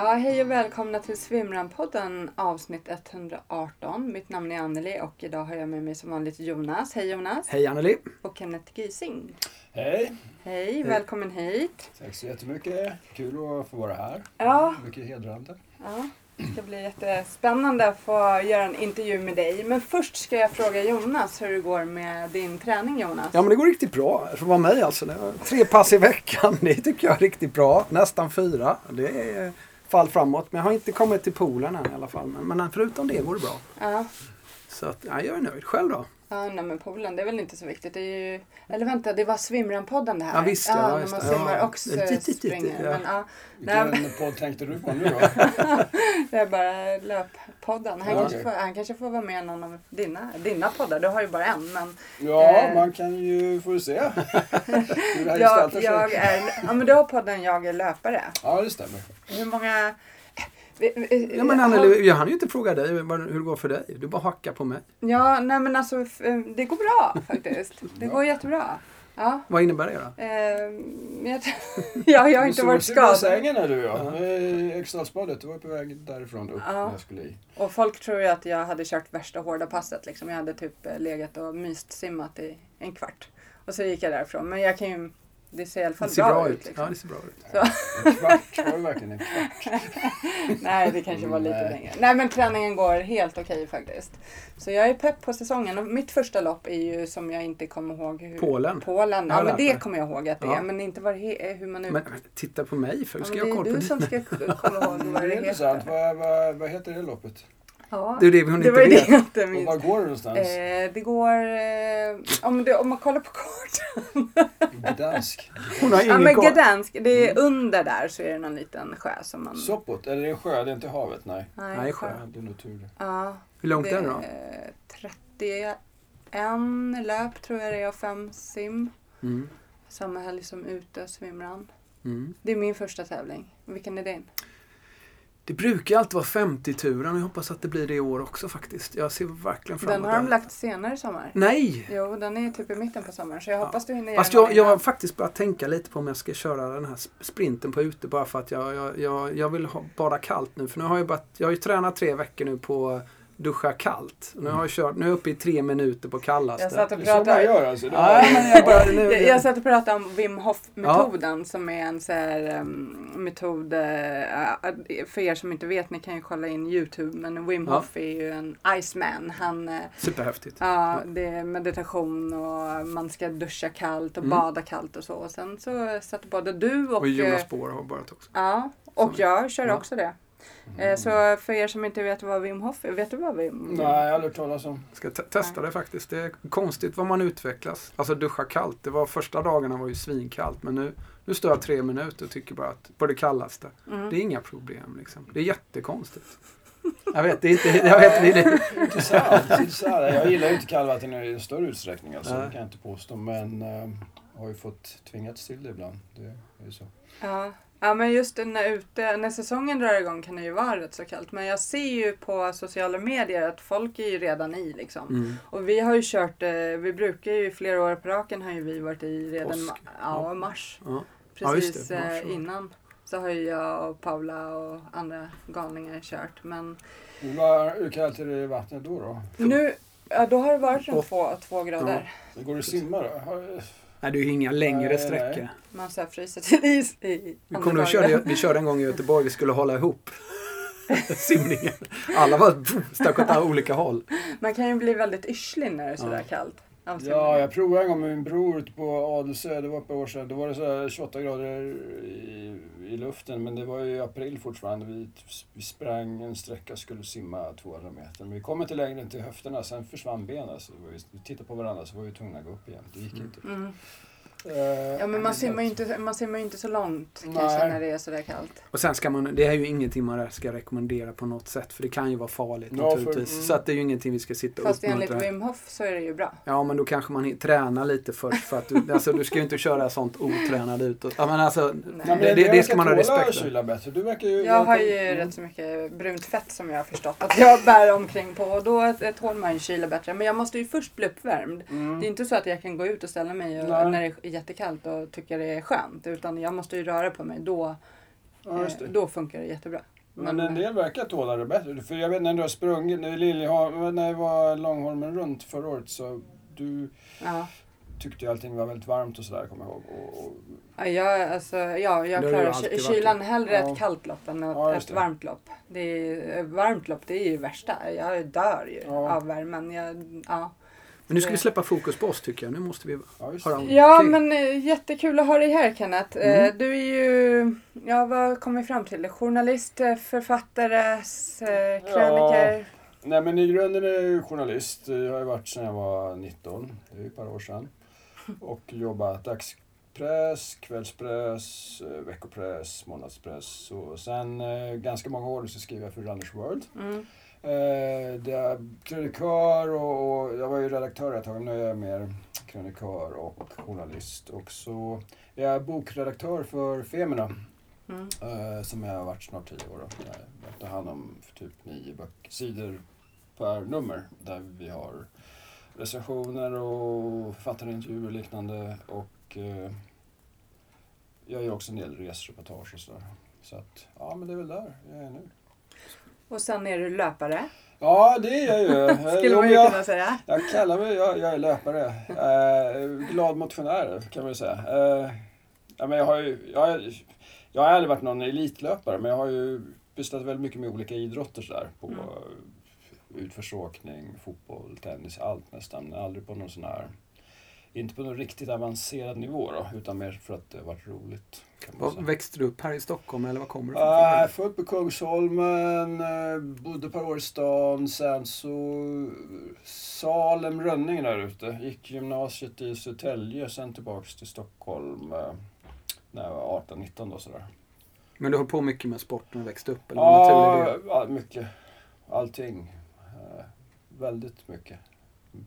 Ja, hej och välkomna till Svimran-podden avsnitt 118. Mitt namn är Anneli och idag har jag med mig som vanligt Jonas. Hej Jonas! Hej Anneli! Och Kenneth Gysing. Hej! Hej, välkommen hit! Tack så jättemycket. Kul att få vara här. Ja, Mycket hedrande. ja, det ska bli jättespännande att få göra en intervju med dig. Men först ska jag fråga Jonas hur det går med din träning Jonas. Ja men det går riktigt bra. För att vara mig alltså. Tre pass i veckan. Det tycker jag är riktigt bra. Nästan fyra. Det är fall framåt. Men jag har inte kommit till poolen än i alla fall. Men, men förutom det går det bra. Ja, Så att, ja, jag är nöjd. Själv då? Ja nej, men poolen det är väl inte så viktigt. Det är ju... Eller vänta, det var Svimran-podden det här. Ja, visst, ja, ja när man simmar Ja. och springer. ja. Men, ja, Vilken podd tänkte du på nu då? Det är bara löppodden. Han, Ja, kanske okej. får, han kanske får vara med i någon av dina, dina poddar. Du har ju bara en. Men Ja, Eh. man kan ju få se hur det här jag, jag är, ja, men du har podden Jag är löpare. Ja, det stämmer. Hur många... Ja men har- Anneli, jag hann ju inte fråga dig hur det går för dig. Du bara hackar på mig. Ja, nej men alltså f- det går bra faktiskt. Det går jättebra. Ja. Vad innebär det då? Eh, jag, ja, jag har inte varit Du skadad. sängen är du ja. Ekstadsspadet, du var på väg därifrån upp Ja. när jag skulle i. Och folk tror ju att jag hade kört värsta hårda passet. Liksom. Jag hade typ eh, legat och myst simmat i en kvart. Och så gick jag därifrån. Men jag kan ju... Det ser i alla fall Det ser bra, bra ut. ut. liksom. Ja, det ser bra ut. En kvart, var det verkligen en kvart? Nej, det kanske var lite Nej. längre. Nej, men träningen går helt okej faktiskt. Så jag är pepp på säsongen. Och mitt första lopp är ju som jag inte kommer ihåg. Hur... Polen. Polen. Ja, Ja, men det kommer jag ihåg att det är. Ja. Men inte vad det he- hur man ut... Men, titta på mig för ja, ska men jag det ha koll är på du som ska komma ihåg vad Det det är intressant. heter. Vad, vad, vad heter det loppet? Ja, Det är det vi inte det var det vet. jag inte Och var går det någonstans? Eh, det går... Eh, om, det, om man kollar på kartan. Gdansk? Hon har Ja, ingen men koll. Gdansk. Det är under där så är det någon liten sjö som man... Sopot? Eller är det en sjö? Det är inte havet? Nej. Nej, sjö. Ja, det är nog tur det. Ja, Hur långt det är det då? är 31 löp tror jag det är och fem sim. Mm. Samma helg som ute svimran. Mm. Det är min första tävling. Vilken är din? Det brukar alltid vara 50-turen och jag hoppas att det blir det i år också faktiskt. Jag ser verkligen fram Den emot har de lagt senare i sommar. Nej! Jo, den är typ i mitten på sommaren så jag Ja. hoppas du hinner Fast jag, jag har faktiskt börjat tänka lite på om jag ska köra den här sp- sprinten på ute bara för att jag, jag, jag, jag vill ha, bada kallt nu. För nu har jag, bara, jag har ju tränat tre veckor nu på duscha kallt. Nu har jag kört, nu är jag uppe i tre minuter på kallaste. Jag satt och Det är så man pratade... gör alltså? Ja, men jag bara, nu, Jag, jag satt och pratade om Wim Hof-metoden som är en så här, um, metod, eh, för er som inte vet, ni kan ju kolla in Youtube, men Wim Ja. Hof är ju en Iceman. Han, eh, Superhäftigt. ja, det är meditation och man ska duscha kallt och Mm. bada kallt och så. Och sen så satt både du och, Och Jonas eh, Spår har börjat också. ja, och jag kör ja. också det. Mm. Eh, Så för er som inte vet vad Wim Hof är, vet du vad Wim Nej, jag har aldrig hört talas om. Ska te- testa det faktiskt. Det är konstigt vad man utvecklas. Alltså duscha kallt. Det var första dagarna var ju svinkallt men nu, nu står jag tre minuter och tycker bara att på det kallaste. Mm. Det är inga problem liksom. Det är jättekonstigt. Jag vet, det är inte... Jag vet, det är, Intressant. intressant. Jag gillar ju inte kallvatten i större utsträckning alltså, Nej. det kan jag inte påstå. Men äh, har ju fått tvingats till det ibland. Det är ju så. Ja. Ja, men just när, ute, när säsongen drar igång kan det ju vara rätt så kallt. Men jag ser ju på sociala medier att folk är ju redan i liksom. mm. Och vi har ju kört, eh, vi brukar ju flera år på raken har ju vi varit i redan Påsk. ma- ja, mars. ja. Ja, just Precis det, mars, eh, ja. innan. Så har ju jag och Paula och andra galningar kört. Men Hur kallt är det i vattnet då? då? nu, ja, då har det varit Och- två, två grader. Går det att simma då? Nej, det är ju inga längre Nej, nej. sträckor. Man så här fryser till is i Vi, kom, vi, körde, vi körde en gång i Göteborg, vi skulle hålla ihop simningen. Alla var stack åt olika håll. Man kan ju bli väldigt yrslig när det är sådär Ja. kallt. Ja, jag provade en gång med min bror ute på Adelsö, det var ett par år sedan. Då var det så här 28 grader i, i luften, men det var ju i april fortfarande. Vi, vi sprang en sträcka skulle simma 200 meter. Men vi kom inte längre än till höfterna, sen försvann benen. Så vi tittade på varandra så var vi tvungna att gå upp igen. Det gick inte. Mm. Eh, Ja men man simmar ju inte, man simmar ju inte så långt kanske när det är sådär kallt. Och sen ska man, det är ju ingenting man ska rekommendera på något sätt. För det kan ju vara farligt Ja, för- naturligtvis. mm. Så att det är ju ingenting vi ska sitta och Fast enligt uppmuntra. Wim Hof så är det ju bra. Ja men då kanske man tränar lite först. För att du, alltså, du ska ju inte köra sånt otränad ut. Och, ja, men alltså, Nej. Det, det, det ska man ha respekt för. bättre. Du verkar ju... Jag har ju Mm. rätt så mycket brunt fett som jag har förstått att jag bär omkring på och då tål man ju kyla bättre. Men jag måste ju först bli uppvärmd. Mm. Det är inte så att jag kan gå ut och ställa mig och, när det är jättekallt och tycka det är skönt. Utan jag måste ju röra på mig. Då Ja, just det. Eh, Då funkar det jättebra. Men en del verkar tåla det bättre. För jag vet när du har sprungit, när Liljeholm, när det var Långholmen runt förra året så du Ja. tyckte ju allting var väldigt varmt och sådär kommer jag ihåg. Och, och, Ja, jag, alltså, ja, jag klarar kylan hellre Ja. ett kallt lopp än ett, Ja, ett varmt lopp. Det är, varmt lopp det är ju värsta. Jag dör ju Ja. av värmen. Jag, ja. Men nu ska vi släppa fokus på oss tycker jag. Nu måste vi ja, höra om Ja, Okej. men eh, jättekul att ha dig här Kenneth. Eh, Mm. Du är ju, ja vad kom vi fram till? Journalist, eh, författare, eh, kröniker. Nej men i grunden är jag journalist. Jag har ju varit sedan jag var 19. Det är ett par år sedan. Och jobbat dagspress, kvällspress, eh, veckopress, månadspress. Och sen eh, ganska många år så skriver jag för Runners World. Mm. Eh, det är krönikör och, och jag var ju redaktör ett tag, nu är jag mer krönikör och journalist. Och så är jag bokredaktör för Femina, Mm. eh, som jag har varit snart tio år. då. Jag tar hand om typ nio böcker, sidor per nummer, där vi har recensioner och författarintervjuer och liknande. Och eh, jag gör också en del resreportage och sådär. Så att, ja men det är väl där jag är nu. Och sen är du löpare, Ja, det är jag ju. skulle Jo, man ju jag, kunna säga. jag kallar mig, jag, jag är löpare. Eh, glad motionär kan man ju säga. Eh, ja, men jag, har ju, jag, har- jag har aldrig varit någon elitlöpare men jag har ju pysslat väldigt mycket med olika idrotter sådär. På Mm. eh, utförsåkning, fotboll, tennis, allt nästan. Aldrig på någon sån här, inte på någon riktigt avancerad nivå då, utan mer för att det har varit roligt. Säga. växte du upp här i Stockholm eller var kommer du Jag är ifrån? född på Kungsholmen, eh, bodde ett par år i stan, sen så Salem, Rönninge där ute. Gick gymnasiet i Södertälje, sen tillbaks till Stockholm eh, när jag var 18-19 då sådär. Men du höll på mycket med sport när du växte upp? Eller var Ja, ja, mycket. Allting. Eh, väldigt mycket.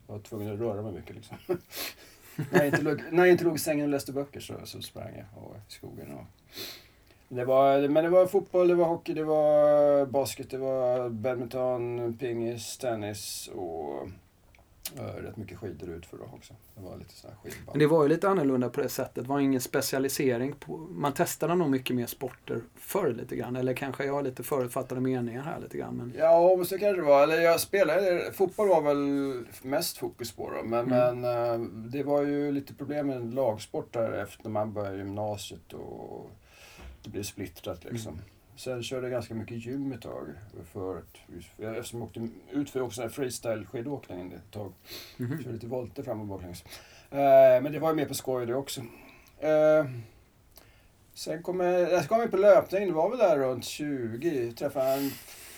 Jag var tvungen att röra mig mycket liksom. när, jag inte låg, när jag inte låg i sängen och läste böcker så, så sprang jag och, i skogen. Och, det var, men det var fotboll, det var hockey, det var basket, det var badminton, pingis, tennis och rätt mycket skidor utför då också. Det var lite sådär skidband. Men det var ju lite annorlunda på det sättet. Det var ingen specialisering. På, man testade nog mycket mer sporter förr lite grann. Eller kanske jag har lite förutfattade meningar här lite grann. Men... Ja, men så kanske det var. Eller jag spelade, fotboll var väl mest fokus på då. Men, Mm. men eh, det var ju lite problem med lagsport där efter man började gymnasiet och det blev splittrat liksom. Mm. Sen körde jag ganska mycket gym ett tag. För att, eftersom jag åkte ut för också freestyle-skidåkning ett tag. Mhm. Körde lite volter fram och baklänges. Eh, men det var ju mer på skoj det också. Eh, sen kom jag, jag kom jag på löpning, det var väl där runt 20. Träffade en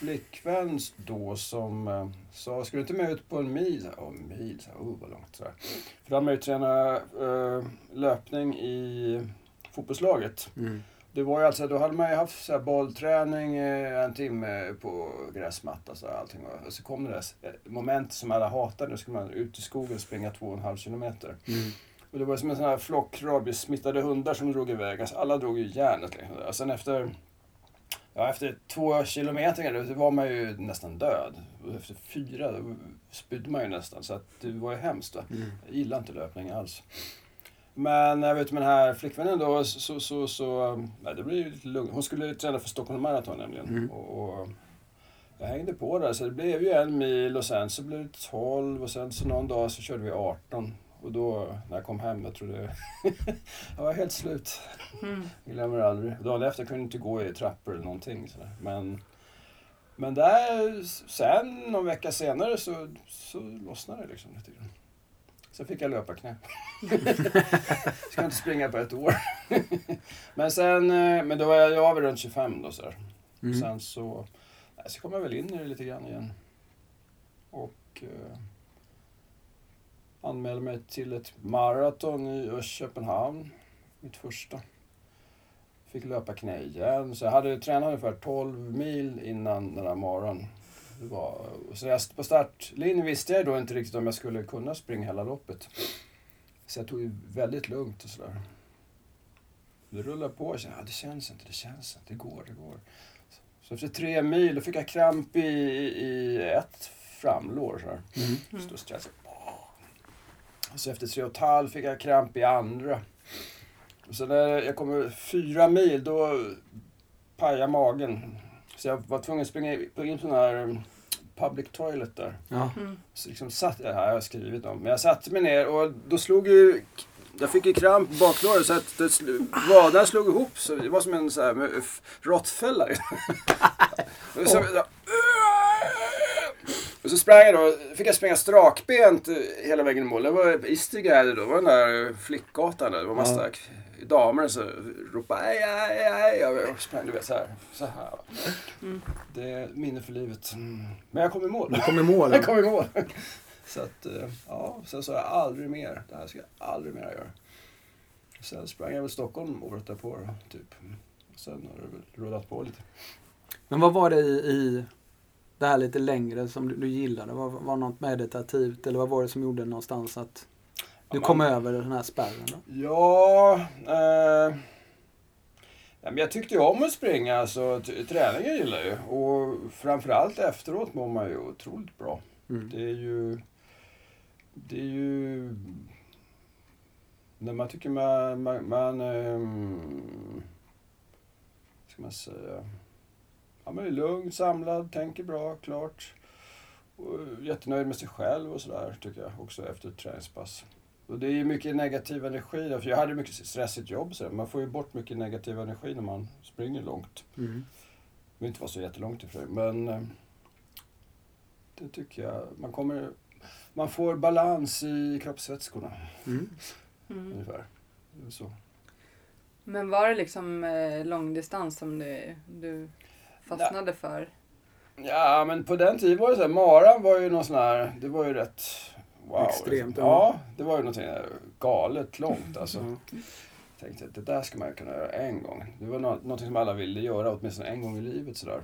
flickvän då som eh, sa, ska du inte med ut på en mil? Ja, en mil, så oh vad långt. Så. För då hade man ju tränat eh, löpning i fotbollslaget. Mm. Det var ju alltså, då hade man ju haft så bollträning eh, en timme på gräsmatta så allting. Och så kom det där eh, momentet som alla hatade. Då skulle man ut i skogen och springa två och en halv kilometer. Mm. Och det var som en sån här flock rabiessmittade hundar som drog iväg. Alltså alla drog ju järnet. Liksom. Och sen efter, ja, efter två kilometer då var man ju nästan död. Och efter fyra då spydde man ju nästan. Så att det var ju hemskt. Va? Mm. Jag gillar inte löpning alls. Men jag vet med den här flickvännen då så, så, så, så nej, det blev ju lite lugnt. Hon skulle träna för Stockholm Marathon nämligen. Mm. Och, och jag hängde på där så det blev ju en mil och sen så blev det 12 och sen så någon dag så körde vi 18. Och då när jag kom hem, jag trodde jag var helt slut. Mm. Jag glömmer aldrig. Dagen efter kunde jag inte gå i trappor eller någonting. Sådär. Men, men där, sen någon vecka senare så, så lossnade det liksom lite grann. Sen fick jag löparknä. Ska inte springa på ett år. men sen, eh, men då var jag, jag var runt 25 då sådär. Mm. Sen så, så kom jag väl in i det lite grann igen. Och eh, anmälde mig till ett maraton i Köpenhamn. Mitt första. Fick löpa knä igen. Så jag hade tränat ungefär 12 mil innan den här morgonen. Det var, så jag, på startlinjen visste jag då inte riktigt om jag skulle kunna springa hela loppet. Så jag tog det väldigt lugnt och sådär. Det rullade på. Jag kände, ja, det känns inte, det känns inte, det går, det går. Så efter tre mil då fick jag kramp i, i ett framlår. Så här. Mm. Mm. Och stressade. Och så efter tre och ett halvt fick jag kramp i andra. Och så när jag kommer fyra mil då pajade magen. Så jag var tvungen att springa in på en sån här um, public toilet där. Ja. Mm. Så liksom satt jag här, jag har skrivit om. Men jag satte mig ner och då slog ju... Jag fick ju kramp i baklåret så att det sl- vaderna slog ihop. Så det var som en så här råttfälla. och, så, och så sprang jag då, fick jag springa strakbent eh, hela vägen i mål. Det var Istergärde då, det var den där flickgatan där. Det var massa damer som ropade aj, aj, aj. Jag sprang du vet så här. Så här. Mm. Det är minne för livet. Mm. Men jag kom i mål. Du kom i mål. Jag kom i mål. Så att, eh, ja, sen sa jag aldrig mer. Det här ska jag aldrig mer göra. Sen sprang jag väl Stockholm året därpå då, typ. Sen har det väl rullat på lite. Men vad var det i, i det här lite längre som du, du gillade? Var, var något meditativt eller vad var det som gjorde någonstans att du kom man- över den här spärren? Då? Ja, eh, men jag tyckte ju om att springa så t- träningen gillar jag ju. Och framförallt efteråt mår man ju otroligt bra. Mm. Det är ju... Det är ju... När man tycker man... man, man ehm, ska man säga? Ja, man är lugn, samlad, tänker bra, klart. Och jättenöjd med sig själv och sådär tycker jag också efter ett träningspass. Och det är ju mycket negativ energi där, för jag hade mycket stressigt jobb så man får ju bort mycket negativ energi när man springer långt. Mm. Det behöver inte vara så jättelångt ifrån men eh, det tycker jag. Man kommer... Man får balans i kroppsvätskorna Mm. Mm. ungefär. Så. Men var det liksom eh, långdistans som du, du fastnade för? Ja, men på den tiden var det så här, maran var ju någon sån här, det var ju rätt wow. Extremt, ja. Det var ju någonting galet långt alltså. Jag tänkte att det där ska man ju kunna göra en gång. Det var nå- någonting som alla ville göra åtminstone en gång i livet sådär.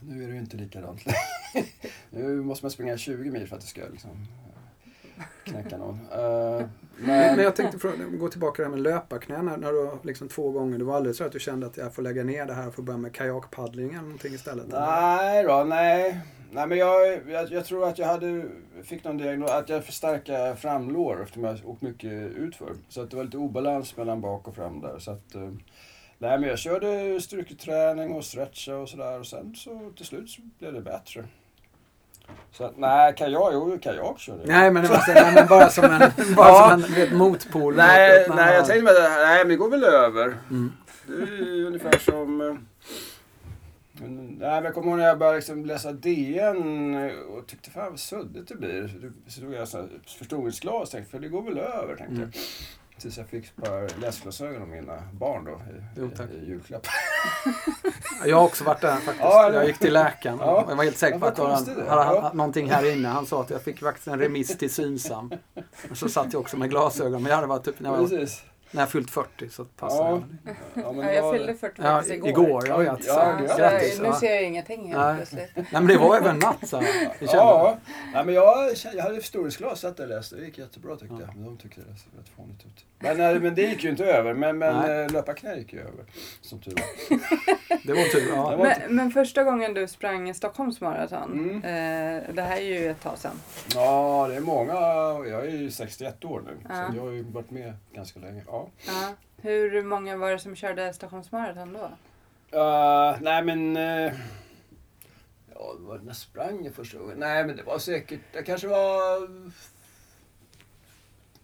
Nu är det ju inte likadant. Nu måste man springa 20 mil för att det ska liksom knäcka någon. Eh, Men, men, jag tänkte gå tillbaka till det här med löparknä. När, när du liksom två gånger, det var aldrig så att du kände att jag får lägga ner det här och får börja med kajakpaddling eller någonting istället? eller? nej då, nej. Nej men jag, jag, jag tror att jag hade, fick någon diagnos, att jag för starka framlår eftersom jag åkt mycket utför. Så att det var lite obalans mellan bak och fram där. Så att, eh, nej men jag körde styrketräning och stretcha och sådär och sen så till slut så blev det bättre. Så att, nej, kajak, jo kajak körde jag. Nej, men, så- nej, men bara som en, bara Ja. som en vet, motpol. Nej, att nej, jag tänkte nej men det går väl över. Mm. Det är ungefär som... men, nej, men jag kommer ihåg när jag började liksom läsa DN och tyckte fan vad suddigt det blir. Så tog jag här förstoringsglas och tänkte, för det går väl över, tänkte Mm. jag. Tills jag fick ett par läsglasögon av mina barn då i, Jo, i, i julklapp. Jag har också varit där faktiskt. Ja, jag gick till läkaren. Ja. Jag var helt säker Ja, på att vad det hade Ja. han, någonting här inne. Han sa att jag fick faktiskt en remiss till Synsam. Och så satt jag också med glasögon. Men jag hade varit typ när jag, var. När jag fyllt 40 så passade Ja. jag. Ja, men Ja, det jag var- fyllde 40 Ja, igår. igår. Ja, ja, Ja, grattis. nu Ja. ser jag ingenting helt Nej. plötsligt. Nej, men det var över en natt så. Det kände Ja, nej, men jag, jag hade förstoringsglas, där och läste. Det gick jättebra tyckte Ja. jag. Men de tyckte det såg rätt fånigt ut. Men, nej, men det gick ju inte över. Men, men eh, löparknä gick ju över. Som tur var. Det var tur. Ja. Det var- Men, men första gången du sprang Stockholms maraton, Mm. eh, det här är ju ett tag sedan. Ja, det är många. Jag är ju 61 år nu. Ja. Så jag har ju varit med ganska länge. Ja. Ja. Hur många var det som körde Stockholms maraton då? Uh, nej men... eh, ja, det var när sprang jag första gången? Nej men det var säkert... Det kanske var...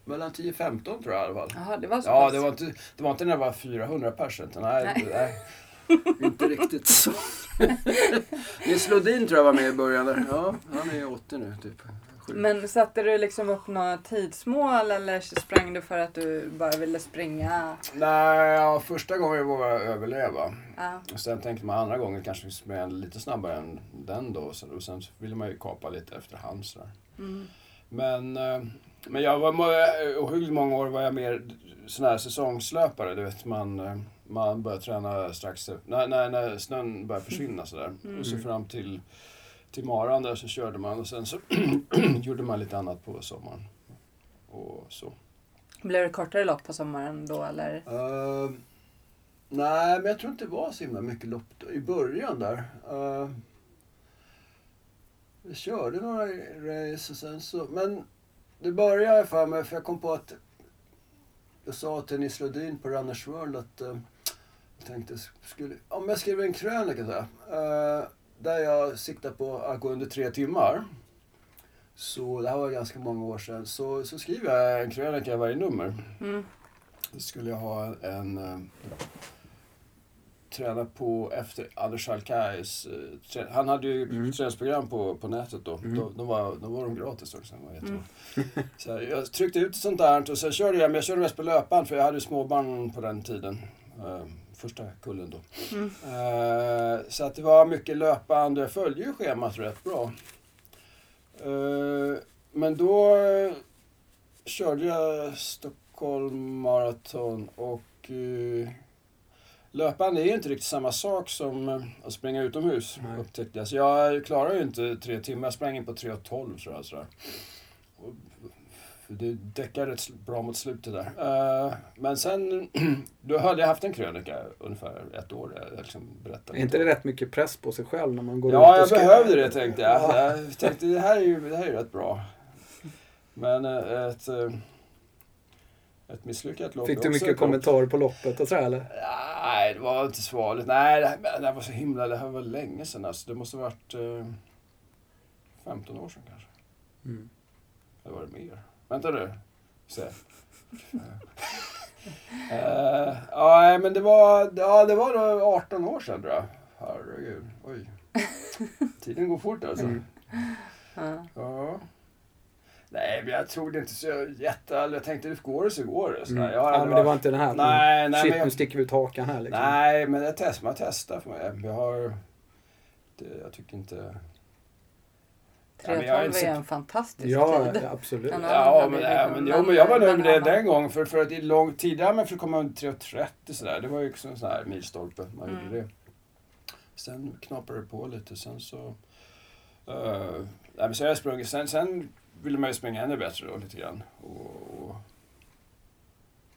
Mellan 10-15 tror jag i alla fall. Jaha, det var så Ja, pass. det var inte, det var inte när det var 400 pers. Nej, Nej. nej. inte riktigt så. Nils Lodin tror jag var med i början där. Ja, han är 80 nu typ. Men satte du liksom upp några tidsmål eller sprang du för att du bara ville springa? Nej, ja, första gången var jag överleva. Ja. Och sen tänkte man andra gången kanske vi sprang lite snabbare än den då. Och sen så ville man ju kapa lite efterhand sådär. Mm. Men, eh, men jag var må- ohyggligt många år var jag mer sån här säsongslöpare. Du vet, man, eh, man börjar träna strax när, när, när snön börjar försvinna sådär. Mm. Och så fram till, till maran där så körde man och sen så gjorde man lite annat på sommaren. Och så. Blev det kortare lopp på sommaren då eller? Eh, nej, men jag tror inte det var så himla mycket lopp då, i början där. Uh, vi körde några race och sen så... Men det började för mig, för jag kom på att... Jag sa till Nils Lodin på Runners World att... eh, Jag tänkte, skulle, om jag skriver en krönika så här, eh, där jag siktar på att gå under tre timmar. Så det här var ganska många år sedan. Så, så skriver jag en krönika i varje nummer. Mm. Då skulle jag ha en... en eh, träna på efter Anders Alkais... eh, han hade ju Mm. träningsprogram på, på nätet då. Mm. då. De var, de var de gratis också. Var. Mm. Så här, jag tryckte ut sånt där och sen körde jag, men jag körde mest på löpband för jag hade ju småbarn på den tiden. Eh, första kullen då. Mm. Eh, så att det var mycket löpband och jag följde ju schemat rätt bra. Eh, men då eh, körde jag Stockholm Marathon och uh, löpband är ju inte riktigt samma sak som att springa utomhus Nej. upptäckte jag. Så jag klarar ju inte tre timmar, jag sprang in på 3.12 tror jag. Sådär. Det däckar rätt bra mot slutet där. Eh, men sen, då hade haft en krönika ungefär ett år. Jag liksom berättade Är inte det rätt mycket press på sig själv när man går Ja, ut jag ska... behövde det tänkte jag. Jag tänkte det här är ju, det här är ju rätt bra. Men eh, ett, eh, ett misslyckat lopp Fick du mycket kommentarer på loppet och sådär eller? Nej, det var inte så vanligt. Nej, det här, men det här var så himla... Det här var länge sedan alltså. Det måste ha varit eh, 15 år sedan kanske. Mm. Eller var det mer? Vänta nu. Se. Eh, ja, men det var, ja, det var då 18 år sedan tror jag. Herregud. Oj. Tiden går fort alltså. Mm. Ja. Ja. Nej, men jag tror det inte så jätte... Jag tänkte, det går det så går det. Så Mm. Jag har Ja, men det var varit- inte den här... Nej, nej, Shit, men jag... nu sticker vi ut hakan här liksom. Nej, men jag testar, man testar för mig. Jag har... Det, jag tycker inte... Ja, men jag är 3.12 inte så- är en fantastisk Ja, tid. absolut. Ja, men, vi ja, men, jo, men jag var nöjd med det men- den gången. För, för att det är långt tidigare man fick komma under 3.30 sådär. Det var ju också en sån här milstolpe. Man Mm. gjorde det. Sen knapprade det på lite. Sen så... Uh, nej, men så jag sprungit. Sen, sen ville man ju springa ännu bättre då lite grann. Och, och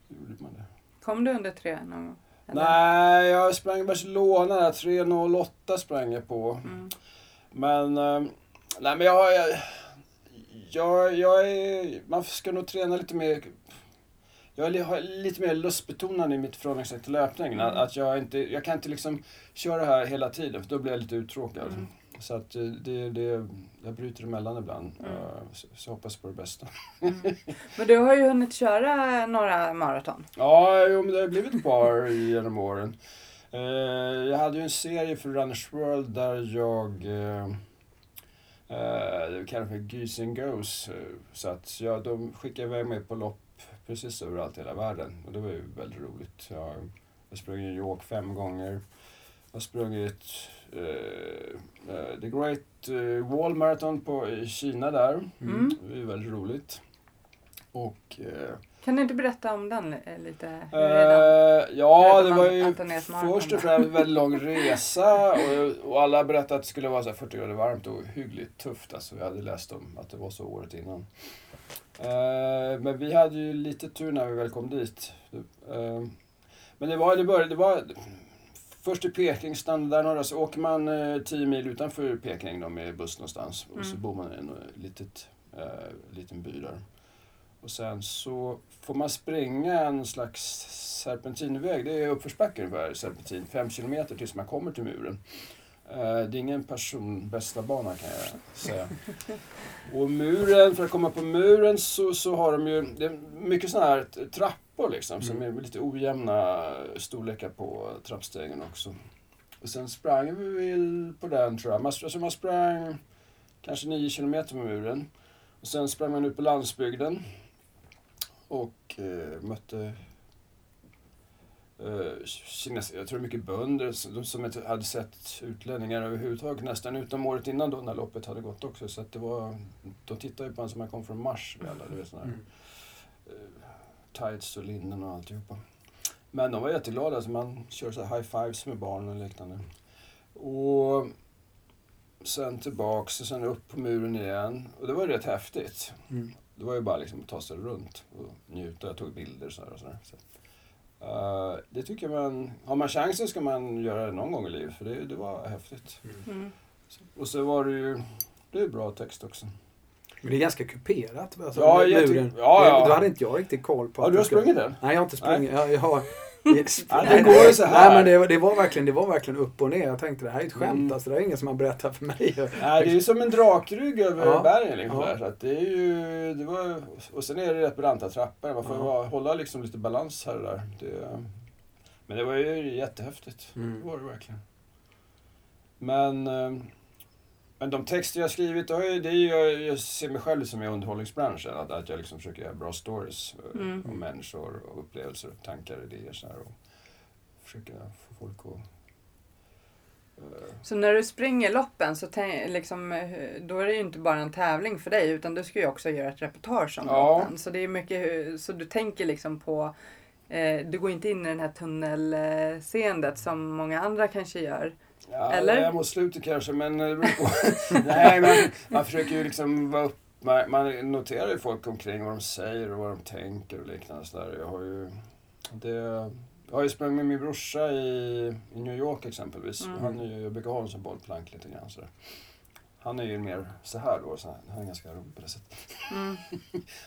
gjorde man det. Kom du under tre någon gång? Eller? Nej, jag sprang i Barcelona där. 3.08 sprang jag på. Mm. Men, eh, nej men jag, jag, jag, jag är, man ska nog träna lite mer, jag är lite mer lustbetonad i mitt förhållningssätt till löpningen. Mm. Att jag inte, jag kan inte liksom köra det här hela tiden för då blir jag lite uttråkad. Mm. Så att eh, det, det, jag bryter emellan ibland. Mm. Eh, Så, så hoppas på det bästa. Mm. Men du har ju hunnit köra några maraton. Ja, jo, men det har blivit ett par genom åren. Eh, jag hade ju en serie för Runners World där jag eh, det kallas för Geese and Goes. eh, Så att jag, de skickade iväg mig på lopp precis överallt i hela världen. Och det var ju väldigt roligt. Jag, jag sprang i New York fem gånger. Jag har sprungit eh, eh, The Great Wall Marathon på, i Kina där. Mm. Det var ju väldigt roligt. Och eh, Kan du inte berätta om den li- lite? Eh, ja, det var ju först och främst en väldigt lång resa och, och alla berättade att det skulle vara så här 40 grader varmt och hyggligt tufft. Alltså, vi hade läst om att det var så året innan. Eh, men vi hade ju lite tur när vi väl kom dit. Eh, men det var, det började, det var först i Peking, stannar där några, så åker man eh, 10 mil utanför Peking då med buss någonstans och så Mm. bor man i en eh, litet, eh, liten by där. Och sen så får man springa en slags serpentinväg. Det är uppförsbacke ungefär, serpentin. Fem kilometer tills man kommer till muren. Eh, Det är ingen personbästa bana kan jag säga. Och muren, för att komma på muren så, så har de ju det är mycket sådana här trappor liksom som är lite ojämna storlekar på trappstegen också. Och sen sprang vi väl på den tror jag. Man, alltså man sprang kanske nio kilometer med muren. Och sen sprang man ut på landsbygden och eh, mötte eh, kines, jag tror mycket bönder som- inte hade sett utlänningar överhuvudtaget nästan utom året innan då när loppet hade gått också. Så att det var, de tittade ju på en som kom från Mars. Alla, du vet, såna här, Mm. eh, tights och linnen och alltihopa. Men de var jätteglada, alltså man kör så high fives med barnen och liknande. Och sen tillbaks och sen upp på muren igen. Och det var rätt häftigt. Mm. Det var ju bara liksom att ta sig runt och njuta. Jag tog bilder och sådär. Och sådär. Så, eh, det tycker jag man... Har man chansen ska man göra det någon gång i livet. För det, det var häftigt. Mm. Och så var det ju... Det är bra text också. Men det är ganska kuperat. Alltså, Ja, ja, ja. Då hade inte jag riktigt koll på Har att du har skulle- sprungit den? Nej, jag har inte sprungit. Jag, jag har Ja, det går ju så här. Nej, men det, var- det, var verkligen, det var verkligen upp och ner. Jag tänkte det här är ett skämt. Mm. Alltså, det är ingen som har berättat för mig. Nej, det är ju som en drakrygg över Ja. bergen. Liksom, Ja. där, så att det är ju, det var, och sen är det rätt branta trappor. Man får Ja. hålla liksom lite balans här och där. Det, men det var ju jättehäftigt. Mm. Det var det verkligen. Men, eh, men de texter jag skrivit, det, det är ju, jag, jag ser mig själv som i underhållningsbranschen. Att, att jag liksom försöker göra bra stories eh, Mm. om människor och upplevelser, tankar, idéer. Så här, och försöka få folk att... eh, Så när du springer loppen så liksom, eh, då är det ju inte bara en tävling för dig utan du ska ju också göra ett reportage om Ja. loppen. Så det är mycket, så du tänker liksom på eh, du går inte in i den här tunnelseendet som många andra kanske gör. Ja, Eller? Mot slutet kanske, men eh, det beror på. Nej, men man försöker ju liksom vara upp, man, man noterar ju folk omkring vad de säger och vad de tänker och liknande. Så där. Jag har ju, det, jag har ju sprungit med min brorsa i, i New York exempelvis. Mm. Han är ju, jag brukar ha honom som bollplank lite grann. Så där. Han är ju mer så här då, så här. han är ganska rolig på det sättet. Mm.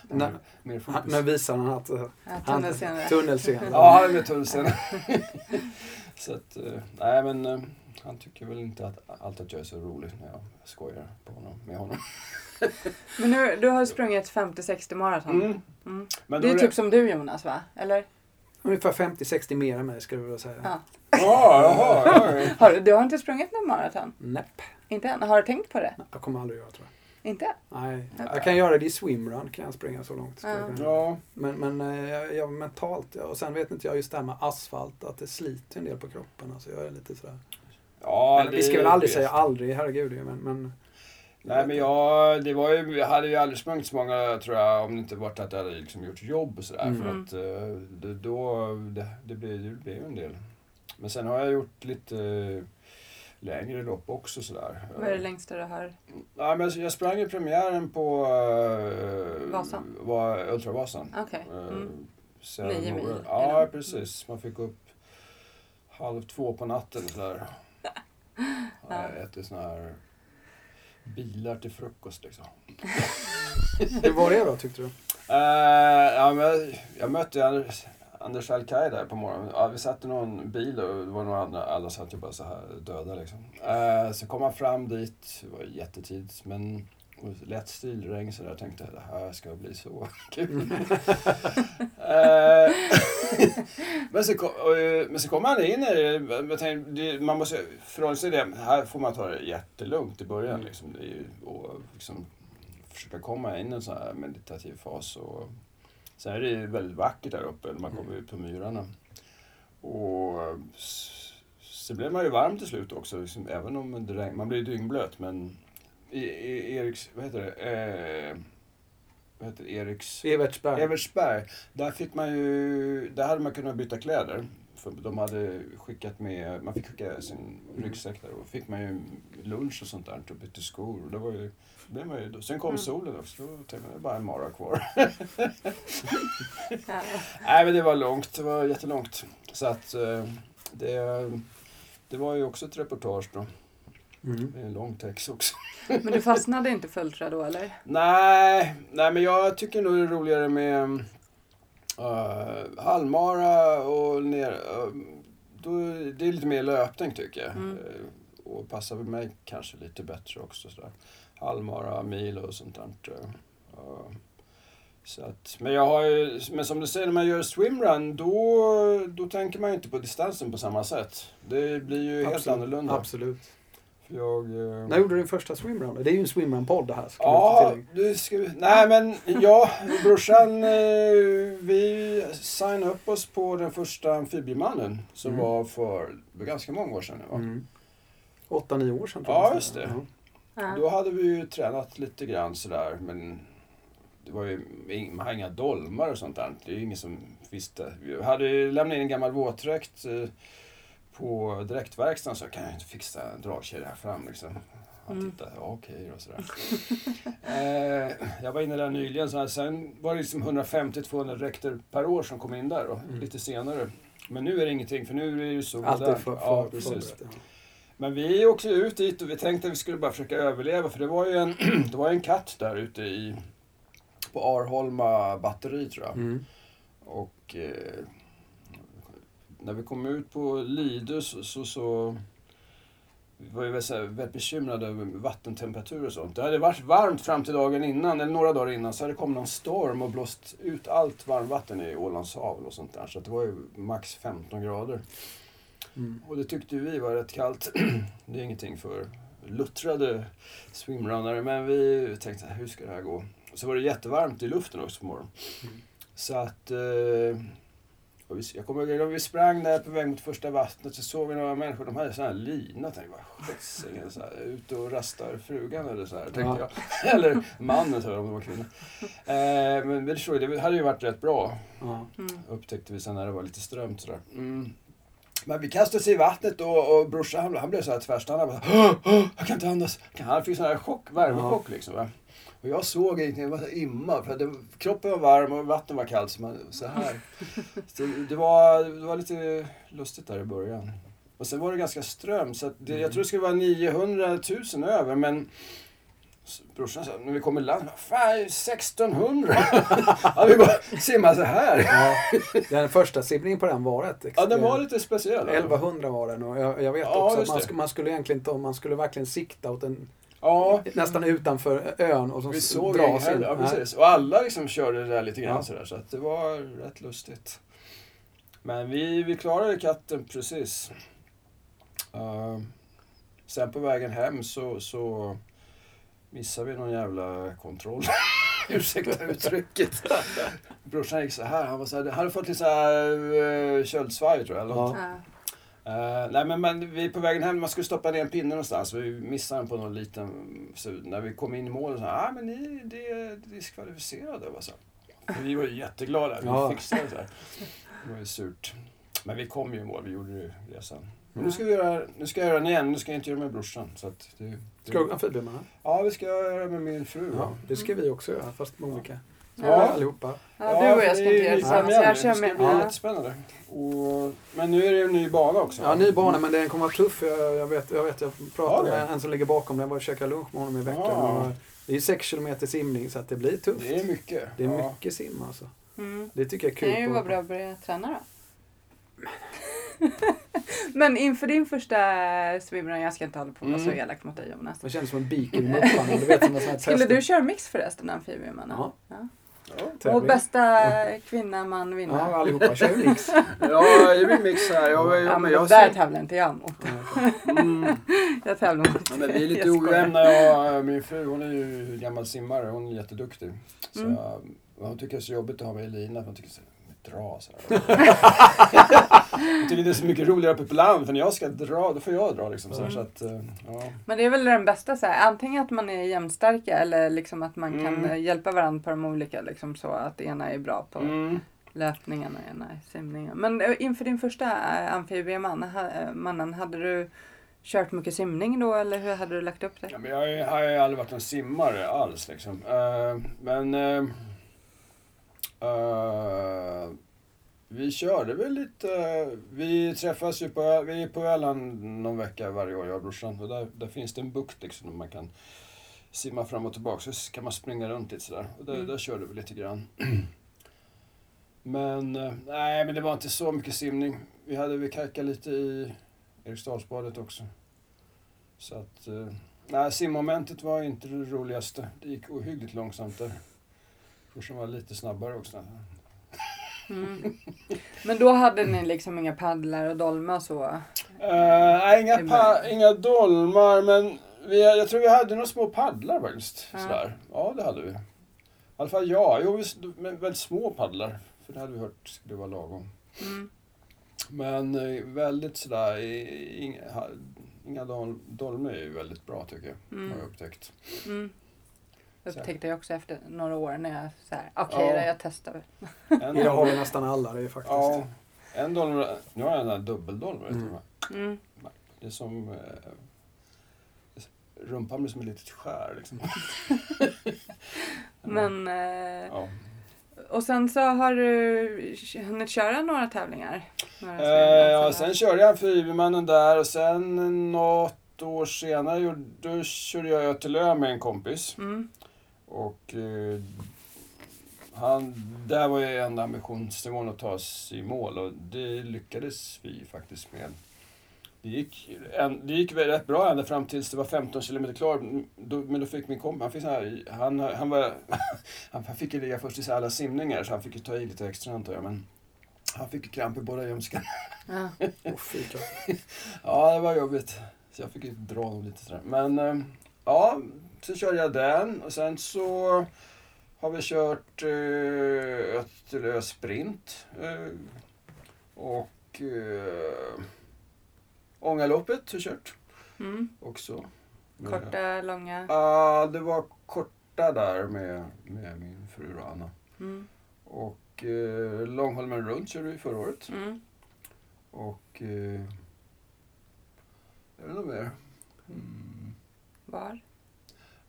När, Mer han, fokus. nu visar han att... eh, Ja, Han, tunnelseendet. tunnelscenen. Ja, han är med tunneln Så att, eh, nej men han tycker väl inte att allt att jag är så rolig när jag skojar på honom, med honom. Men nu, du har sprungit 50-60 maraton. Mm. Mm. Det är typ som du Jonas va? Eller? Ungefär 50-60 mer än mig skulle jag vilja säga. Ja. Ja, ja, ja. Har, du- du har inte sprungit någon maraton? Näpp. Inte än? Har du tänkt på det? Jag kommer aldrig göra tror jag. Inte? Nej. Ja. Jag kan göra det i swimrun, kan jag springa så långt. Ja. ja. Men, men eh, jag, jag mentalt, ja, och sen vet inte jag just det här med asfalt, att det sliter en del på kroppen. Alltså jag är lite sådär. Ja men vi ska det- väl aldrig säga aldrig, herregud. Men, men Nej men jag, det var ju, jag hade ju aldrig sprungit så många tror jag om det inte varit att jag hade liksom gjort jobb och sådär. Mm. För att eh, det, då, det, det, blir, det blir ju en del. Men sen har jag gjort lite längre lopp också sådär. Vad är det längsta du har? Ja, men jag sprang i premiären på uh, Vasan? Var, Ultravasan. Okej. Eh, Mm. Nio mil Ja, det. precis. Man fick upp halv två på natten sådär. Ja. Jag äter såna här bilar till frukost liksom. hur var det då tyckte du? Eh, ja, men jag, jag mötte Anders, Anders Alkaj där på morgonen. Ja, vi satt i någon bil och det var några andra, alla satt ju bara så här döda liksom. Eh, så kom han fram dit, det var jättetidigt men lätt stilregn så där jag tänkte det här ska bli så kul. Eh, men, så kom, eh, men så kom han in i det. Jag tänkte. Man måste förhålla sig till det. Här får man ta det jättelugnt i början. Liksom. Är ju, och liksom, försöka komma in i en sån här meditativ fas. Och, sen är det ju väldigt vackert där uppe man kommer ut på myrarna. Och så blev man ju varm till slut också. Liksom, även om det regn, man blir dyngblöt. Men Eriks, vad heter det? Eh, vad heter det? Eriks... Evertsberg. Evertsberg, där fick man ju, där hade man kunnat byta kläder. För de hade skickat med, man fick skicka sin ryggsäck där och fick man ju lunch och sånt där och bytte skor. Och det var ju, det blev man ju, sen kom Mm. solen också, då tänkte man det är bara en mara kvar. Ja. Nej men det var långt, det var jättelångt. Så att eh, det, det var ju också ett reportage då. Mm. Det är en lång text också. Men du fastnade inte för ultra då eller? Nej, nej men jag tycker nog det är roligare med uh, halvmara och ner... Uh, då, det är lite mer löpning tycker jag. Mm. Eh, och passar väl mig kanske lite bättre också. Sådär. Halvmara, mil och sånt där. eh. så att, men, jag har ju, men som du säger, när man gör swimrun då, då tänker man ju inte på distansen på samma sätt. Det blir ju helt Absolut. annorlunda. Absolut. Jag, eh, När gjorde du din första swimrun? Det är ju en swimrun-podd det här. ska Ja, du ska vi... Nej men ja, brorsan, eh, vi signade upp oss på den första amfibiemannen som Mm. var för ganska många år sedan. Va? Mm. Åtta, nio år sedan tror Ja, jag. just det. Ja. Då hade vi ju tränat lite grann sådär men det var ju ing- man har inga dolmar och sånt där. Det är ju ingen som visste. Vi hade ju lämnat in en gammal våtdräkt eh, på direktverkstaden så kan jag inte fixa en dragkedja här fram liksom. Han Mm. tittade, ja okej och sådär. eh, jag var inne där nyligen, så här, sen var det liksom 150-200 dräkter per år som kom in där då, Mm. lite senare. Men nu är det ingenting för nu är det ju så Allt är för, ja, för, precis. ja. Men vi åkte ut dit och vi tänkte att vi skulle bara försöka överleva för det var ju en, det var ju en katt där ute i på Arholma batteri tror jag. Mm. Och eh, när vi kom ut på Lidö så, så, så vi var ju väldigt, väldigt bekymrade över vattentemperatur och sånt. Det hade varit varmt fram till dagen innan, eller några dagar innan, så hade det kommit någon storm och blåst ut allt varmvatten i Ålands hav och sånt där. Så det var ju max 15 grader. Mm. Och det tyckte vi var rätt kallt. det är ingenting för luttrade swimrunnare, men vi tänkte hur ska det här gå? Och så var det jättevarmt i luften också på morgonen. Mm. Så att... Eh, jag kommer ihåg att vi sprang där på väg mot första vattnet så såg vi några människor, de hade sån här lina. Jag tänkte, vad sjuttsingen, så här, ute och rastar frugan eller så här, tänkte Ja. jag. Eller mannen, tror jag, om det var kvinna. Eh, men det, såg, det hade ju varit rätt bra Ja. Mm. upptäckte vi sen när det var lite strömt sådär. Mm. Men vi kastade oss i vattnet och, och brorsan han, han blev så här tvärstannad. Han bara, "Åh, åh, Jag kan inte andas. Han fick sån här chock, värmechock liksom. Va? Och jag såg ingenting, jag var imma. För det, kroppen var varm och vattnet var kallt. Så, man, så här. Så det, var, det var lite lustigt där i början. Och sen var det ganska strömt. Så det, jag tror det skulle vara 900 000 över. Men brorsan sa, när vi kom i land, fan 1600! ja, vi bara simmade så här. Ja. Den första simningen på den var rätt Ja, den var lite speciell. 1100 var den och jag, jag vet Ja, också att man, sk- man skulle egentligen inte, man skulle verkligen sikta åt en, Ja, nästan utanför ön och så vi såg dra det sig in. Ja, precis. Och alla liksom körde det där lite grann Ja. sådär. Så att det var rätt lustigt. Men vi, vi klarade katten precis. Uh, sen på vägen hem så, så missade vi någon jävla kontroll. Ursäkta uttrycket. Brorsan gick så här. Han var så här, han hade fått lite så här uh, köldsvaj tror jag. Eller något. Ja. Eh, nej men, men vi är på vägen hem, man skulle stoppa ner en pinne någonstans. Vi missade den på någon liten... Så när vi kom in i målet så ah, men ni det är diskvalificerade. Va? Så. Vi var ju jätteglada, vi Ja. fixade det. Så här. Det var ju surt. Men vi kom ju i mål, vi gjorde ju resan. Men nu ska, vi göra, nu ska jag göra den igen, nu ska jag inte göra med brorsan. Så att det, det, Ska du amfibierna? Ja, vi ska göra med min fru. Ja, det ska vi också göra fast med olika. Ja. Ja. Allihopa. Ja, du och jag ska det inte göra ny tillsammans. Jag kör Det ska med. bli Ja. jättespännande. Och, men nu är det en ny bana också. Ja, ny bana men den kommer vara tuff. Jag, jag, vet, jag vet, jag pratade Ja, det. med en som ligger bakom den. Jag var och käkade lunch med honom i veckan. Ja. Och det är 6 km simning så att det blir tufft. Det är mycket. Det är ja. mycket sim alltså. Mm. Det tycker jag är Kan kul. ju på- vara bra att börja träna då. Men inför din första swimrun, jag ska inte hålla på med så Mm. elak mot dig Jonas. Det känns som en här Skulle du köra mix förresten, amfibiemannen? Ja. ja. Ja. Och bästa kvinna, man vinner. Ja, allihopa kör ju mix. Ja, det blir mix här. Jag, jag, Ja, men jag där ser, tävlar inte jag mot. mm, Jag tävlar mot... ja, men vi är lite Jag ojämna. Jag, min fru hon är ju gammal simmare. Hon är jätteduktig. Så, Mm. Hon tycker det är så jobbigt att ha med Elina. Hon tycker så dra så här. Hon tycker det är så mycket roligare uppe på land. För när jag ska dra, då får jag dra liksom. Så, här, Mm. så att, eh, ja. Men det är väl den bästa, så här, antingen att man är jämnstarka eller liksom att man kan Mm. eh, hjälpa varandra på de olika, liksom så att ena är bra på Mm. löpningen och ena är simningen. Men eh, inför din första eh, mannen, hade du kört mycket simning då eller hur hade du lagt upp det? Ja, men jag har ju- har ju aldrig varit en simmare alls. Liksom. Men eh, vi körde väl lite. Vi träffas ju på, vi är på Öland någon vecka varje år, jag och brorsan. Och där, där finns det en bukt liksom, där man kan simma fram och tillbaka. Så kan man springa runt lite sådär. Och där, Mm. där körde vi lite grann. Men eh, nej, men det var inte så mycket simning. Vi hade vi kajkade lite i Eriksdalsbadet också. Så att, eh, nej, simmomentet var inte det roligaste. Det gick ohyggligt långsamt där. Brorsan var lite snabbare också. Mm. Men då hade ni liksom inga paddlar och dolmar så? Eh, nej, inga, inga dolmar, men vi, jag tror vi hade några små paddlar faktiskt. Ja. Sådär. Ja, det hade vi. I alla fall ja, jo, men väldigt små paddlar. För det hade vi hört skulle vara lagom. Mm. Men eh, väldigt sådär, inga, inga dol, dolmar är ju väldigt bra tycker jag. Mm. Har jag upptäckt. Mm. Upptäckte jag också efter några år när jag så här, okej Ja. då, jag testar. Det har vi nästan alla. Det är faktiskt. Ja, en dolm, nu har jag en sån här dubbeldolm. vet du Mm. Mm. Det är som... Eh, rumpan blir som ett litet skär liksom. Men, eh, Ja. och sen så har du hunnit köra några tävlingar? Några Eh, ja, sen körde jag Amfibiemannen där och sen något år senare gjorde, då körde jag Ötelö med en kompis. Mm. Och eh, han, där var ju enda ambitionsnivån att ta oss i mål och det lyckades vi faktiskt med. Det gick, en, det gick väl rätt bra ända fram tills det var 15 kilometer klar. Då, men då fick min kompis, han fick här, han, han, var, han fick ju ligga först i alla simningar så han fick ju ta i lite extra antar jag. Men han fick ju kramp i båda ljumskarna. Ja. Ja, det var jobbigt. Så jag fick ju dra dem lite sådär. Men eh, ja, så körde jag den och sen så har vi kört eh, Ötterö sprint. Eh, och eh, Ångaloppet har jag kört Mm. också. Med- Korta, långa. Ja, det var korta där med, med min fru då, Anna. Mm. Och eh, Långholmen runt körde vi förra året. Mm. Och... Eh, är det något mer? Mm. Var?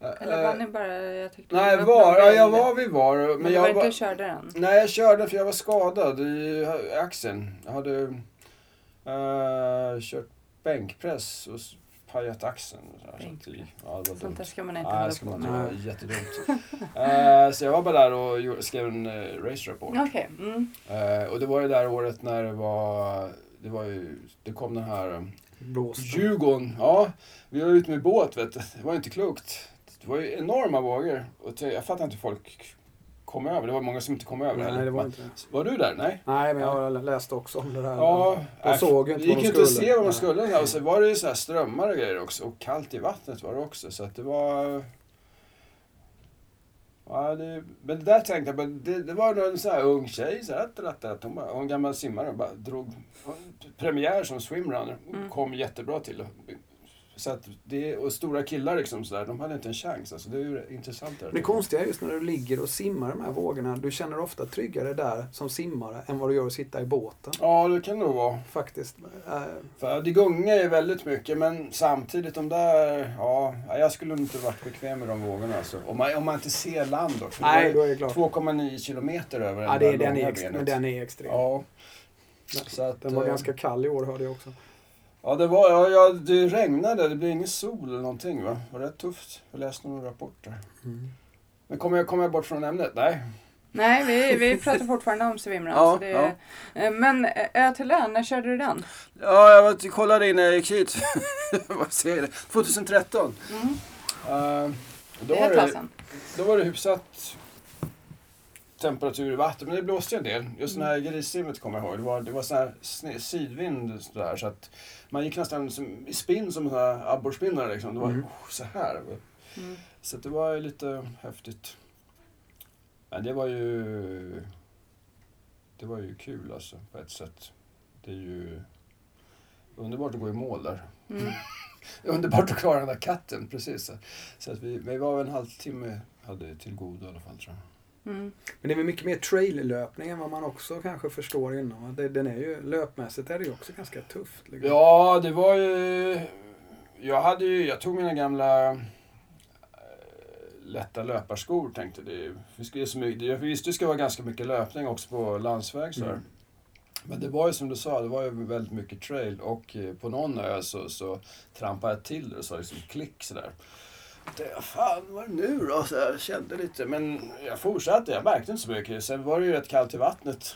Ä- Eller var eh, ni bara... Jag tyckte Nej, var. Ja, jag var vid var. Men, Men, jag var inte var, du körde den? Nej, jag körde för jag var skadad i axeln. Jag hade eh, kört bänkpress och pajat axeln. Ja, det var. Sånt där ska man inte Nej, hålla det ska på man inte med. göra. Jättedumt. Eh, så jag var bara där och skrev en uh, race report. Okej. Mm. Eh, och det var ju det där året när det var... Det var ju... Det kom den här... eh, Blåste. Djurgården, ja. Vi var ute med båt, vet du. Det var inte klokt. Det var ju enorma vågor. Och jag fattar inte hur folk kom över. Det var många som inte kom över Nej, det var inte. Var du där? Nej? Nej, men jag har läst också om det där. Ja. De nej, såg inte gick inte att se vad de Nej. skulle. Och så var det ju så här strömmar och grejer också. Och kallt i vattnet var det också. Så att det var... Ja, det, men det där tänkte jag på. Det, det var en sån här ung tjej. Så här, att, att, hon, bara, hon gammal simmare. Bara drog premiär som swimrunner. Mm. Kom jättebra till. Så att det, och stora killar liksom så där, de hade inte en chans. Alltså, det är ju intressant. Där. Det konstiga är just när du ligger och simmar de här vågorna. Du känner ofta tryggare där som simmare än vad du gör att sitta i båten. Ja, det kan det nog vara. Faktiskt. Eh, För det gungar ju väldigt mycket men samtidigt de där, ja, jag skulle inte varit bekväm med de vågorna alltså. Om man, om man inte ser land då. Nej, då är det ju klart. 2,9 kilometer över Ja, det den, långa är ex- benet. men den är extrem. Ja. Så att, Den var eh, ganska kall i år hörde jag också. Ja, det var, ja, ja, det regnade, det blev ingen sol eller någonting va. Det var rätt tufft. Jag läste några rapporter. Mm. Men kommer jag, kommer jag bort från ämnet? Nej. Nej, vi, vi pratar fortfarande om swimrun. Ja, så det, eh, Men eh, Ö till Ö, när körde du den? Ja, jag var, kollade innan jag gick hit. Vad säger det? 2013. Mm. Uh, då, Det var är ett det, tag sedan. då var det hyfsat temperatur i vattnet, men det blåste en del. Just Mm. den här grissimmet kommer jag ihåg. Det var, det var sån här sne- sidvind sådär, så att man gick nästan som, i spinn som såna här abborrspinnar. Liksom. Det var Mm. oh, så här. Mm. Så att det var ju lite häftigt. Men det var ju... Det var ju kul alltså, på ett sätt. Det är ju underbart att gå i mål där. Mm. Underbart att klara den där katten, precis. Så att vi, vi var väl en halvtimme hade till godo i alla fall tror jag. Mm. Men det är väl mycket mer trail-löpning än vad man också kanske förstår innan. Det, den är ju, löpmässigt är det ju också ganska tufft. Liksom. Ja, det var ju... Jag hade ju... Jag tog mina gamla eh, lätta löparskor tänkte det. Vi skulle så mycket, jag visste det skulle vara ganska mycket löpning också på landsväg så. Mm. Men det var ju som du sa, det var ju väldigt mycket trail och eh, på någon ö så, så trampade jag till det och sa liksom klick sådär. Det, fan, vad det nu då? Så jag kände lite, men jag fortsatte. Jag märkte inte så mycket. Sen var det ju rätt kallt i vattnet.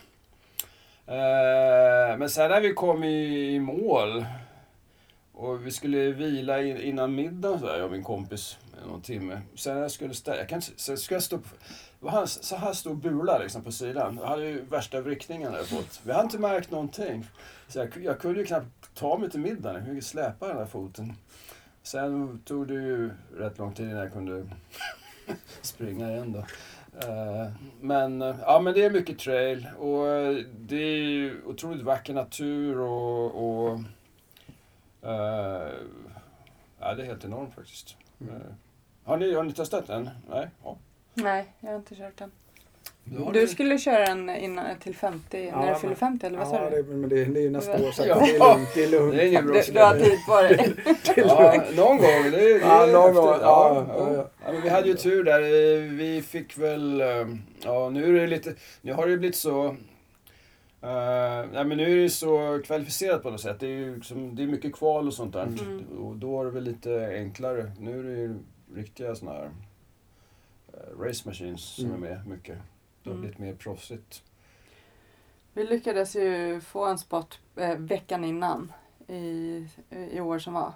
Eh, men sen när vi kom i, mål och vi skulle vila innan middagen så där, jag och min kompis, någon timme. Sen när jag skulle ställa, jag kan inte, sen skulle jag stå på, det var han, så här stor bula liksom på sidan. Jag hade ju värsta vrickningen där fått. Vi hade inte märkt någonting. Så jag, jag kunde ju knappt ta mig till middagen, jag kunde släpa den där foten. Sen tog det ju rätt lång tid innan jag kunde springa igen då. Eh, Men, eh, ja, men det är mycket trail och eh, det är ju otroligt vacker natur och, och ja, det är helt enormt faktiskt. Mm. Har ni, har ni testat den? Nej? Ja. Nej, jag har inte kört den. Du skulle köra den innan, till 50, Ja, när du fyller 50 eller vad sa Ja, du? det, men det, det är ju nästa år så Ja. det är lugnt. Det är lugnt. Det är ingen Du, brådska. du har tid på dig. Ja, någon gång. Det, det Ja, är någon gång. Ja, ja, ja. Ja, men vi hade ju tur där. Vi fick väl... eh, Ja, nu är det lite... Nu har det blivit så... Uh, nej, men nu är det så kvalificerat på något sätt. Det är ju liksom, det är mycket kval och sånt där. Mm. Och då är det väl lite enklare. Nu är det ju riktiga såna här eh, race machines som Mm. är med mycket. Det har Mm. blivit mer proffsigt. Vi lyckades ju få en spot eh, veckan innan i, i år som var.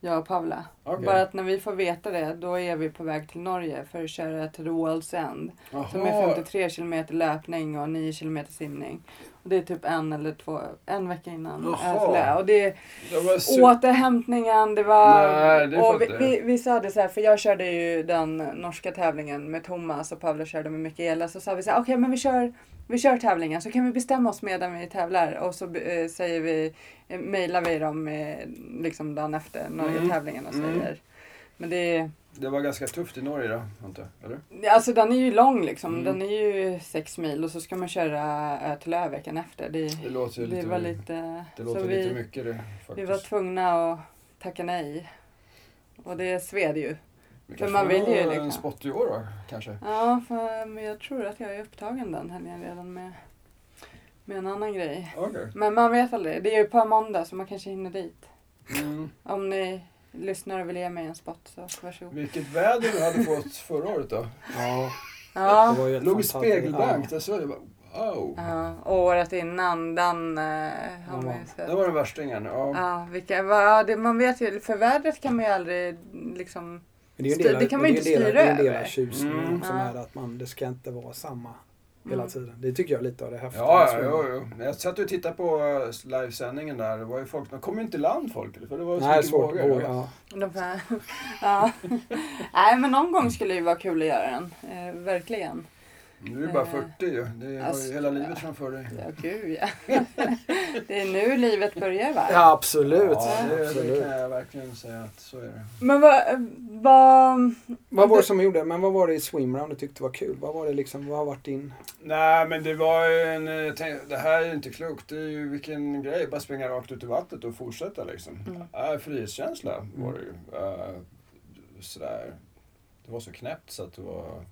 Jag och Pavla. Okej. Bara att när vi får veta det, då är vi på väg till Norge för att köra till The World's End. Som är Jaha. 53 kilometer löpning och 9 kilometer simning. Det är typ en eller två, en vecka innan. Jaha. Och det Det var su- återhämtningen, det var... Nej, det och vi, vi, vi sa det så här, för jag körde ju den norska tävlingen med Thomas och Pavla körde med Mikaela. Så sa vi så här, okej men vi kör, vi kör tävlingen så kan vi bestämma oss medan vi tävlar. Och så eh, säger vi, eh, mejlar vi dem eh, liksom dagen efter Norge-tävlingen och Mm. säger. Men det är, Det var ganska tufft i Norge då, antar? Eller? alltså den är ju lång liksom. Mm. Den är ju sex mil och så ska man köra Ö till Ö veckan efter. Det, Det låter det lite, var lite... det så låter vi, lite mycket det vi faktiskt. var tvungna att tacka nej. Och det sved ju. Vi för man vill ju liksom- en spot i år då, kanske? Ja, för, men jag tror att jag är upptagen den helgen redan med, med en annan grej. Okej. Men man vet aldrig. Det är ju på måndag så man kanske hinner dit. Mm. Om ni lyssnar och vill ge mig en spot så varsågod. Vilket väder du hade fått förra året då? Ja, Ja, det var ju ett Låg i spegelbank, Ja. där såg jag bara wow. ja och året innan den eh, har man ju sett. Det var den värsting ja. Ja, vilka, va, ja, det, man vet ju, för vädret kan man ju aldrig liksom... Men det, är ju en Styr- del, det kan man ju inte del, det är en styra del av över. tjusningen Mm. som Ja. är att man, det ska inte vara samma hela Mm. tiden. Det tycker jag är lite av det häftiga. Ja, ja, jo, jo. Jag satt och tittade på eh, livesändningen där. Det var ju folk, de kom ju inte i land folk. För det var så Nej, svårt att vågor. våga. Ja. De ja. Nej, men någon gång skulle det ju vara kul att göra den. Eh, verkligen. Nu är det bara Eh, 40 ju. Det har alltså, ju hela livet framför dig. Ja, gud ja. det är nu livet börjar va? Ja, absolut. Ja, det, det absolut. kan jag verkligen säga att så är det. Men vad... vad Vad var det som gjorde Men vad var det i swimround du tyckte var kul? Vad var det liksom, vad har varit din... Nej, men det var ju en... eh, Tänk, det här är inte klokt. Det är ju vilken grej. Bara springa rakt ut i vattnet och fortsätta liksom. Mm. Äh, frihetskänsla var det ju. Äh, sådär. Det var så knäppt så att det var...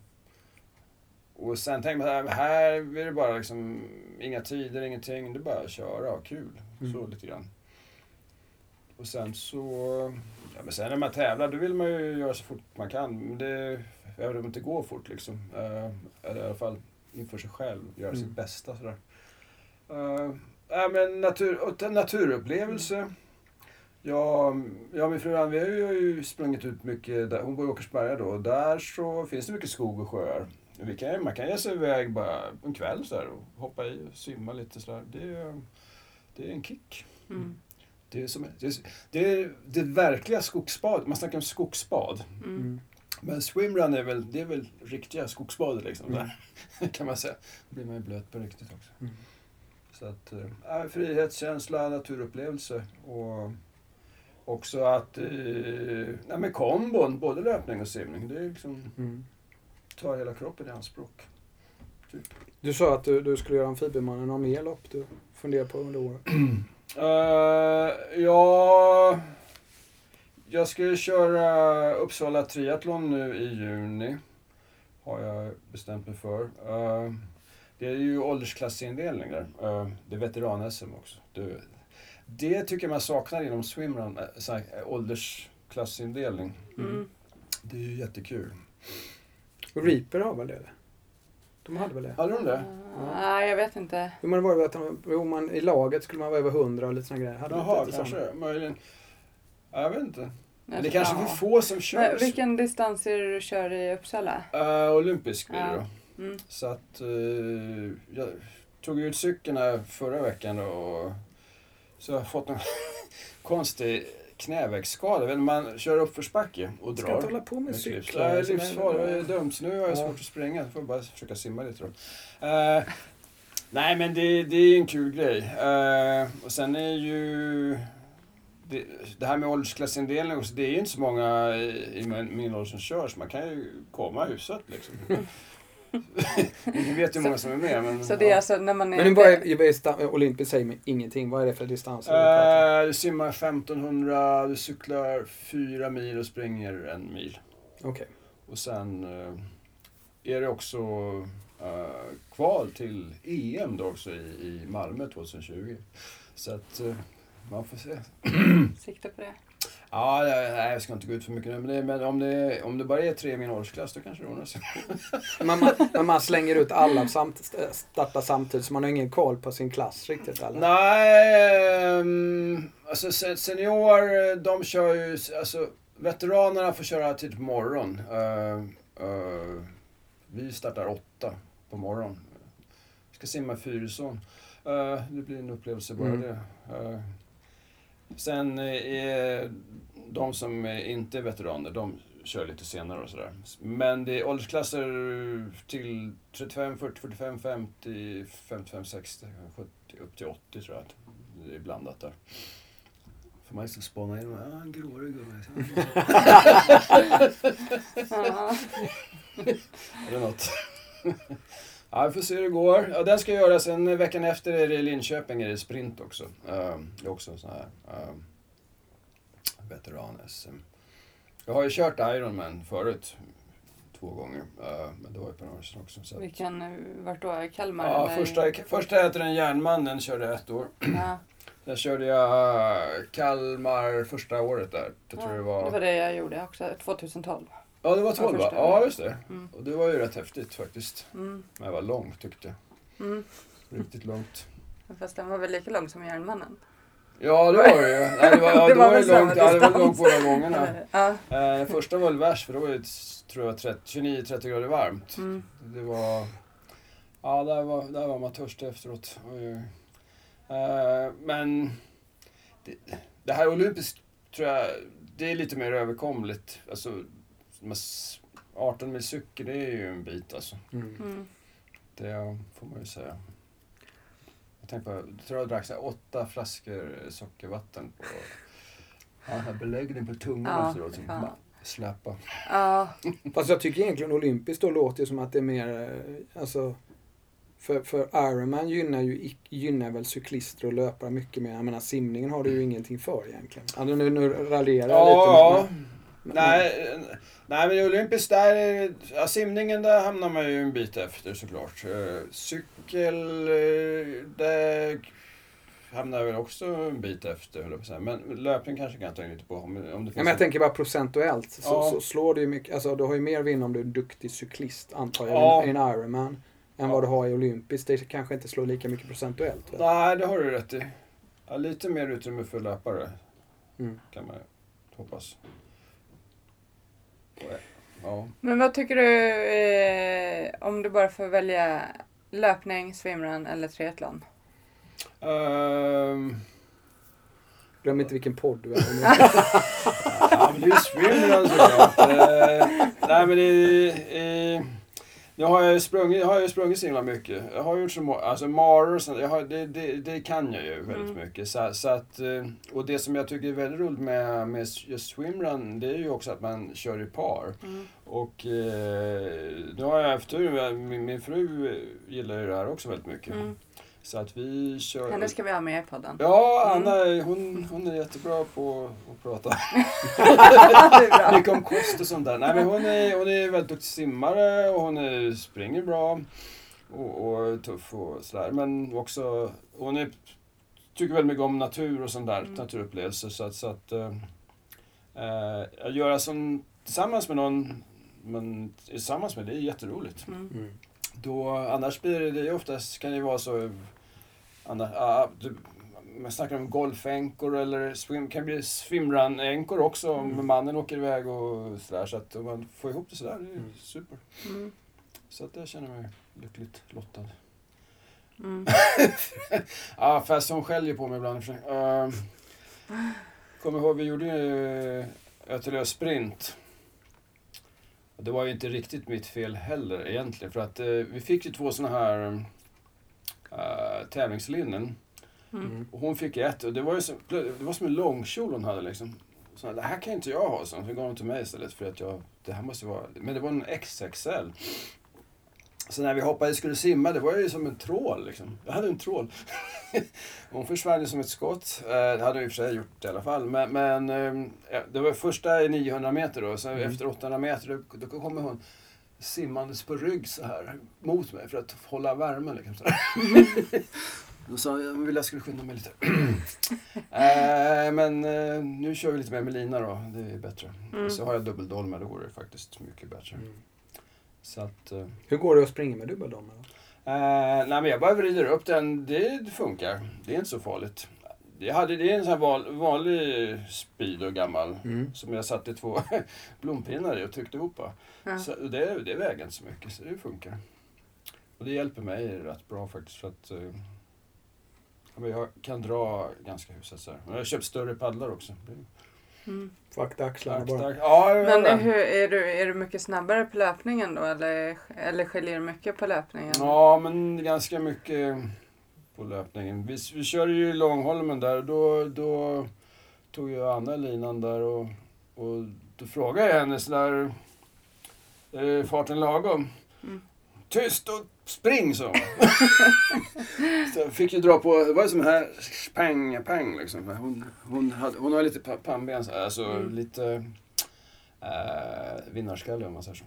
Och sen tänkte man här, är det bara liksom inga tider, ingenting. Det är bara att köra och kul. Mm. Så lite grann. Och sen så... Ja, men sen när man tävlar då vill man ju göra så fort man kan. Men det... Även om det inte går fort liksom. Uh, i alla fall inför sig själv. Göra Mm. sitt bästa sådär. Uh, ja, men natur, naturupplevelse. Ja, jag och min fru Ann, vi har ju sprungit ut mycket. Där, hon bor i Åkersberga då. Där så finns det mycket skog och sjöar. Vi kan, man kan ge sig iväg bara en kväll så här och hoppa i och simma lite sådär. Det är, det är en kick. Mm. Det är, som, det, är, det är det verkliga skogsbad. Man snackar om skogsbad. Mm. Mm. Men swimrun är väl, det är väl riktiga skogsbad liksom. Mm. Där, kan man säga. Då blir man ju blöt på riktigt också. Mm. Så att, äh, frihetskänsla, naturupplevelse och också att, eh, nej men kombon, både löpning och simning, det är liksom, Mm. Tar hela kroppen i anspråk. Typ. Du sa att du, du skulle göra Amfibiemannen. Har mer lopp du funderar på under året? Uh, ja, jag ska köra Uppsala Triathlon nu i juni. Har jag bestämt mig för. Eh, det är ju åldersklassindelning där. Eh, det är veteran-SM också. Det, det tycker jag man saknar inom swimrun, uh, eh, åldersklassindelning. Mm. Det är ju jättekul. Och Reaper har väl det? De hade väl det? Hade de det? Nej, jag vet inte. Jo, men det var att de, jo, man, i laget skulle man vara över 100 och lite sådana grejer. Hade de Jaha, kanske. Möjligen. Ja, Jag vet inte. Men det är Ja. kanske för få som kör. Men vilken distans är det du kör i Uppsala? Uh, olympisk blir det Ja. då. Mm. Så att eh, jag tog ut cykeln här förra veckan och så har jag fått en konstig knävecksskada. Vet Man kör uppförsbacke och Ska drar. inte hålla på med cyklar. Det är livsfarligt. Dumt. Så nu har jag Ja. svårt att springa. Jag får bara försöka simma lite då. Eh, nej men det, det är en kul grej. Eh, och sen är ju det, det här med åldersklassindelning också, det är ju inte så många i min ålder som kör så man kan ju komma hyfsat liksom. Ingen vet hur många som är med men... Så det är ja. alltså när man är... Men bara är, är Olympiskt säger mig ingenting. Vad är det för om? Eh, du simmar 1500, du cyklar 4 mil och springer en mil. Okej. Och sen eh, är det också eh, kval till EM då också i, i Malmö 2020. Så att eh, man får se. Sikta på det. Ja, nej, jag ska inte gå ut för mycket nu. Men, det, men om, det, om det bara är tre i min årsklass då kanske det ordnar sig. Men man, men man slänger ut alla samt, startar samtidigt så man har ingen koll på sin klass riktigt eller? Nej, um, alltså se- senior, de kör ju... Alltså, veteranerna får köra tidigt på morgon. Uh, uh, vi startar åtta på morgon. Vi ska simma i Fyrisån. Uh, det blir en upplevelse bara Mm. det. Sen är de som inte är veteraner, de kör lite senare och sådär. Men det är åldersklasser till 35, 40, 45, 50, 55, 60, 70, upp till 80 tror jag. att Det är blandat där. Får man liksom spana in, ah, en grårig gubbe. Ja. Eller något. Ja, vi får se hur det går. Ja, den ska göras. En veckan efter är det i Linköping är det sprint också. Ehm, det är också en sån här um, veteran-SM. Jag har ju kört Ironman förut. Två gånger. eh, men det var ju på några år sedan också. Så Vilken, eh, vart då? Kalmar? ja, eller? första, första heter den Järnmannen, körde jag ett år. Ja. Där körde jag Kalmar första året där. Jag tror Ja, det var... det var det jag gjorde också, 2012. Ja, det var 12 va? Ja, just det. Mm. Och det var ju rätt häftigt faktiskt. Mm. Men det var långt tyckte jag. Mm. Riktigt långt. Fast den var väl lika lång som Järnmannen? Ja, det var det ju. Nej, det var, ja, Det det var var långt, ja, det var långt båda gångerna. Ja. Eh, Den första var väl värst för då var det, tror jag, 30 29-30 grader varmt. Mm. Det var... Ja, där var, där var man törstig efteråt. Eh, Men det, det här olympiskt tror jag, det är lite mer överkomligt. Alltså, med s- 18 mil cykel, det är ju en bit alltså. Mm. Mm. Det får man ju säga. Jag tänkte på, jag tror jag drack så här åtta flaskor sockervatten på ja, den här beläggning på tungan Ja, efteråt. Som bara släppa. Ja, Fast jag tycker egentligen olympiskt då låter ju som att det är mer, eh, alltså för, för Ironman gynnar ju gynnar väl cyklister och löpare mycket mer. Jag menar simningen har du ju ingenting för egentligen. Alltså, nu, nu raljerar jag Ja, lite. men- men- Nej, nej men olympiskt där, är- ja, simningen där hamnar man ju en bit efter såklart. Eh, Cykel, eh, där hamnar jag väl också en bit efter. Men löpning kanske kan jag ta in lite på. Om, det Ja, finns men jag tänker bara procentuellt så, Ja. så slår det ju mycket. Alltså du har ju mer vinn om du är en duktig cyklist antar jag Ja. i en Ironman. Än Ja. vad du har i olympiskt. Det kanske inte slår lika mycket procentuellt. väl? Nej, det har du rätt i. Ja, lite mer utrymme för löpare Mm. kan man hoppas. Ja. men vad tycker du eh, om du bara får välja löpning, swimrun eller triathlon? Ehm, Glöm inte vilken podd du är med. ja, men det är ju swimrun såklart. Eh, nej, men det är... Nu har jag ju sprungit, jag har ju sprungit så himla mycket. Jag har gjort så må- alltså maror och sånt, jag har, det, det, det kan jag ju väldigt Mm. mycket. Så, så att, eh, och det som jag tycker är väldigt roligt med, med just swimrun, det är ju också att man kör i par. Mm. Och eh, nu har jag haft tur, min, min fru gillar ju det här också väldigt mycket. Mm. Så att vi kör... Henne ska vi ha med i podden. Ja, Mm. Anna hon, hon är jättebra på att prata. Mycket om kost och sånt där. Nej, men hon, är, hon är väldigt duktig simmare och hon är, springer bra. Och, och är tuff och sådär. Men också, hon är, tycker väldigt mycket om natur och sånt där. Mm. Naturupplevelser. Så att, så att att göra som tillsammans med någon är tillsammans med, det är jätteroligt. Mm. Då, annars blir det, det är oftast kan det vara så... Annars, ah, du, man snackar om golfänkor eller swim, kan bli swimrun-änkor också om Mm. mannen åker iväg och sådär. Så att om man får ihop det sådär, det är Mm. super. Mm. Så att jag känner mig lyckligt lottad. Mm. Ja, fast hon skäller på mig ibland. Uh, Kommer ihåg, vi gjorde ju Ötelö Sprint. Det var ju inte riktigt mitt fel heller egentligen. För att eh, vi fick ju två såna här uh, tävlingslinnen. Mm. Och hon fick ett och det var ju som, det var som en långkjol hon hade liksom. Så det här kan inte jag ha, så hon gav den till mig istället för att jag, det här måste vara, men det var en XXL. Så när vi hoppade skulle simma, det var ju som en trål liksom. Jag hade en trål. hon försvann ju som ett skott. Eh, Det hade hon i och för sig gjort i alla fall. Men, men eh, ja, det var första i 900 meter då, så Mm. efter 800 meter då, då kommer hon simmandes på rygg så här mot mig för att hålla värmen. Liksom, så. Då sa jag, jag ville jag skulle skynda mig lite. eh, men eh, nu kör vi lite mer med lina då, det är bättre. Mm. Så har jag dubbeldolmar, då går det faktiskt mycket bättre. Mm. Så att... Eh, Hur går det att springa med dubbeldolmar? då? Eh, nej men jag bara vrider upp den, det funkar. Det är inte så farligt. Jag hade, det är en sån här val, vanlig Speedo gammal Mm. som jag satte två blompinnar i och tryckte ihop. va. Ja. Så det, det väger inte så mycket, så det funkar. Och det hjälper mig rätt bra faktiskt för att eh, ja, men jag kan dra ganska hyfsat så här. Jag har köpt större paddlar också. Mm. Får akta axlarna Tack, bara. Ja, Men hur, är, du, är du mycket snabbare på löpningen då eller, eller skiljer det mycket på löpningen? Ja, men ganska mycket på löpningen. Vi, vi körde ju Långholmen där och då, då tog jag Anna linan där och, och då frågade jag henne sådär, är farten lagom? Mm. Tyst och spring så. så jag fick ju dra på, det var som här pang, pang liksom. Hon, hon, hade, hon har lite pa- pannben, alltså Mm. lite äh, vinnarskalle om man säger så.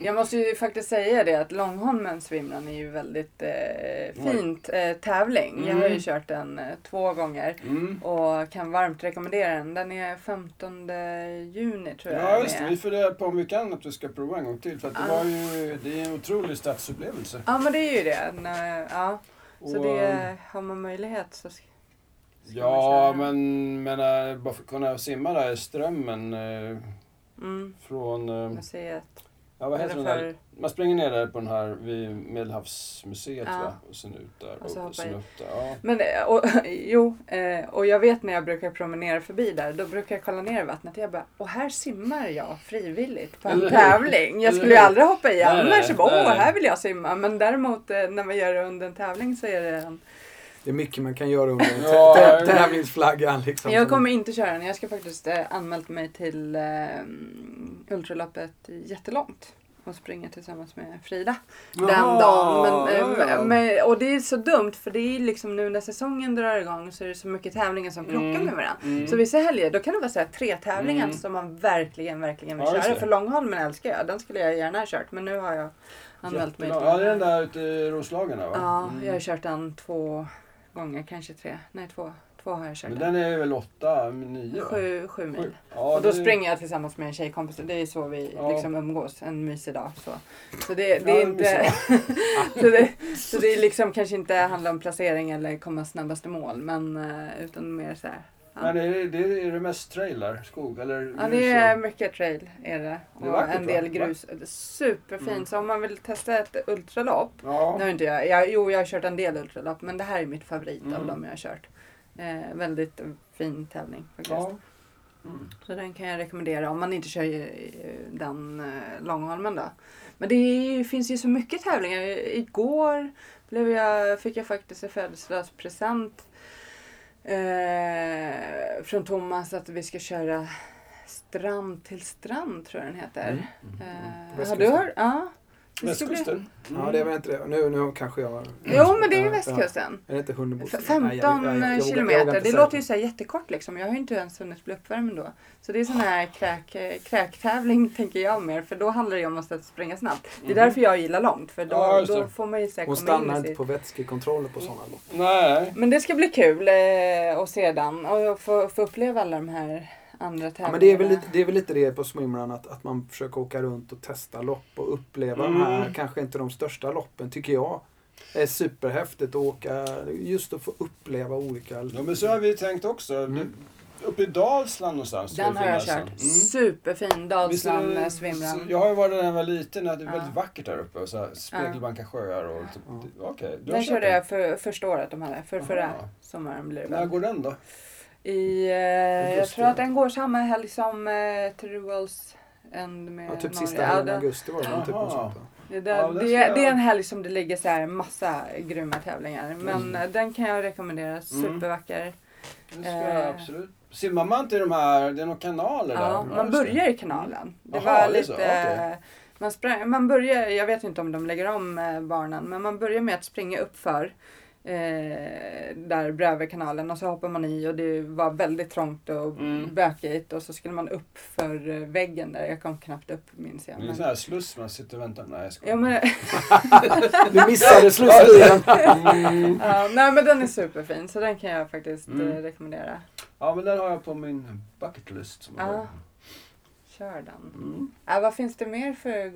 Jag måste ju faktiskt säga det att Långholmens swimrun är ju väldigt eh, fint eh, tävling. Jag har ju Mm. kört den eh, två gånger Mm. och kan varmt rekommendera den. Den är 15 juni tror jag. Ja, just det. Vi funderar på om vi kan att vi ska prova en gång till. För att det, Ah. var ju, det är en otrolig stadsupplevelse. Ja men det är ju det. Nå- Ja, så Och, det har man möjlighet så ska Ja, köra. men menar, bara för att kunna simma där i strömmen eh, Mm, från... Eh, museet. Ja, vad heter den där? Man springer ner där på den här vid Medelhavsmuseet Ja. va? Och sen ut där. Och så hoppar sen upp där. Ja. men eh, och, jo, eh, och jag vet när jag brukar promenera förbi där, då brukar jag kolla ner i vattnet och jag bara, och här simmar jag frivilligt på en Eller hur? tävling. Jag skulle ju aldrig hoppa i Nej, annars. nej, bara, åh, här vill jag simma. Men däremot eh, när man gör det under en tävling så är det en... Det är mycket man kan göra under Ja, tävlingsflaggan. Liksom, Jag kommer inte köra den. Jag ska faktiskt eh, anmält mig till eh, Ultraloppet jättelångt. Och springa tillsammans med Frida den dagen. Men, ja, eh, ja. men, och det är så dumt för det är liksom nu när säsongen drar igång så är det så mycket tävlingar som krockar Mm, med varandra. mm. Så vissa helger då kan det vara så här, tre tävlingar Mm. som man verkligen, verkligen vill Ja, köra. För Långholmen älskar jag. Den skulle jag gärna ha kört. Men nu har jag anmält mig Ja, det är den där ute i Roslagen va? Ja, Mm. jag har kört den två gånger, kanske tre. Nej, två. Två har jag kört Men den. är väl åtta, nio? Sju, sju mil. Sju. Ja, och då det- springer jag tillsammans med en tjejkompis. Det är så vi Ja. liksom umgås. En mysig dag. Så, så det, det Ja, är en inte... så, det, så det är liksom kanske inte handlar om placering eller komma snabbaste mål. Men eh, utan mer så här. Men det, det, är det mest trailer, skog eller Ja, det är och- mycket trail är det. Det är Och en del va? grus. Superfint. Mm. Så om man vill testa ett ultralopp. Ja. Nu inte jag, jag, jo, jag har kört en del ultralopp. Men det här är mitt favorit av Mm. dem jag har kört. Eh, väldigt fin tävling faktiskt. ja. Mm. Så den kan jag rekommendera om man inte kör den eh, Långholmen då. Men det är, finns ju så mycket tävlingar. Igår blev jag, fick jag faktiskt en födelsedagspresent eh, från Thomas att vi ska köra strand till strand tror jag den heter. Mm. Eh, På har du hört? Ja. Västkusten? Ja, det väl inte det. Nu, nu kanske jag... Jo men det är ju västkusten. Ja. Är det inte Hunnebo? F- Nej, jag- 15 jag- jag- jag vågar- jag vågar kilometer. Det säga låter ju så här jättekort liksom. Jag har ju inte ens hunnit bli uppvärmd då. Så det är sån här kräk, eh, kräktävling tänker jag mer. För då handlar det ju om att springa snabbt. Det är Mhm. därför jag gillar långt. För då, Ja, då får man ju här Hon stannar inte sitt... på vätskekontroller på sådana lopp. Nej. Men det ska bli kul eh, att se den och få, få uppleva alla de här andra Ja, tävlingarna. men det är, väl lite, det är väl lite det på swimrun att, att man försöker åka runt och testa lopp och uppleva de här, Mm. kanske inte de största loppen, tycker jag. Det är superhäftigt att åka, just att få uppleva olika... Ja, men så har vi tänkt också. Mm. Uppe i Dalsland någonstans. Den har jag kört. Mm. Superfin Dalsland det- eh, swimrun. Jag har ju varit där när jag var liten. Det är väldigt Ja. vackert där uppe. Så här, spegelblanka sjöar och... Typ, Ja. Har Den körde jag för första året de hade. För förra sommaren blir det När går den då? I, eh, jag tror att den går samma helg som eh, Truals End med Ja, typ Norge. sista helgen i det, augusti var det väl, typ något sånt. va? det, Ja, det det, jag- det är en helg som det ligger så här massa grymma tävlingar. Men Mm. den kan jag rekommendera. Supervacker. Det ska jag Eh. absolut. Simmar man inte i de här, det är några kanaler där? Ja, man börjar i kanalen. Det Jaha, var det är så, lite... okej. Man, sprang, man börjar, jag vet inte om de lägger om eh, banan, men man börjar med att springa upp för eh, där bredvid kanalen och så hoppar man i och det var väldigt trångt och Mm. bökigt och så skulle man upp för eh, väggen där. Jag kom knappt upp minns jag. Det är en Men... sån här sluss man sitter och väntar. Nej, jag skojar. Ja, men, Du missade slussbilen. Mm. ja, nej men den är superfin så den kan jag faktiskt Mm. eh, rekommendera. Ja, men den har jag på min bucket list. Som har. Kör den. Mm. Äh, vad finns det mer för...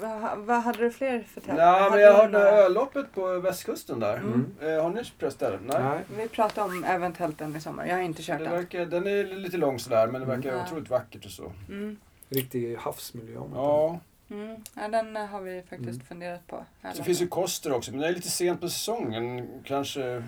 Vad, vad hade du fler för tävlingar? Ja, men jag det några- öloppet på västkusten där. Mm. Eh, har ni prövat det? Nej. Nej. Vi pratade om eventuellt den i sommar. Jag har inte kört Det den. verkar, den är lite lång sådär, men det Mm. verkar Ja. otroligt vackert och så. Mm. Riktig havsmiljö. Ja. Mm. Ja, den eh, har vi faktiskt Mm. funderat på. Så finns ju Koster också, men det är lite sent på säsongen. Kanske...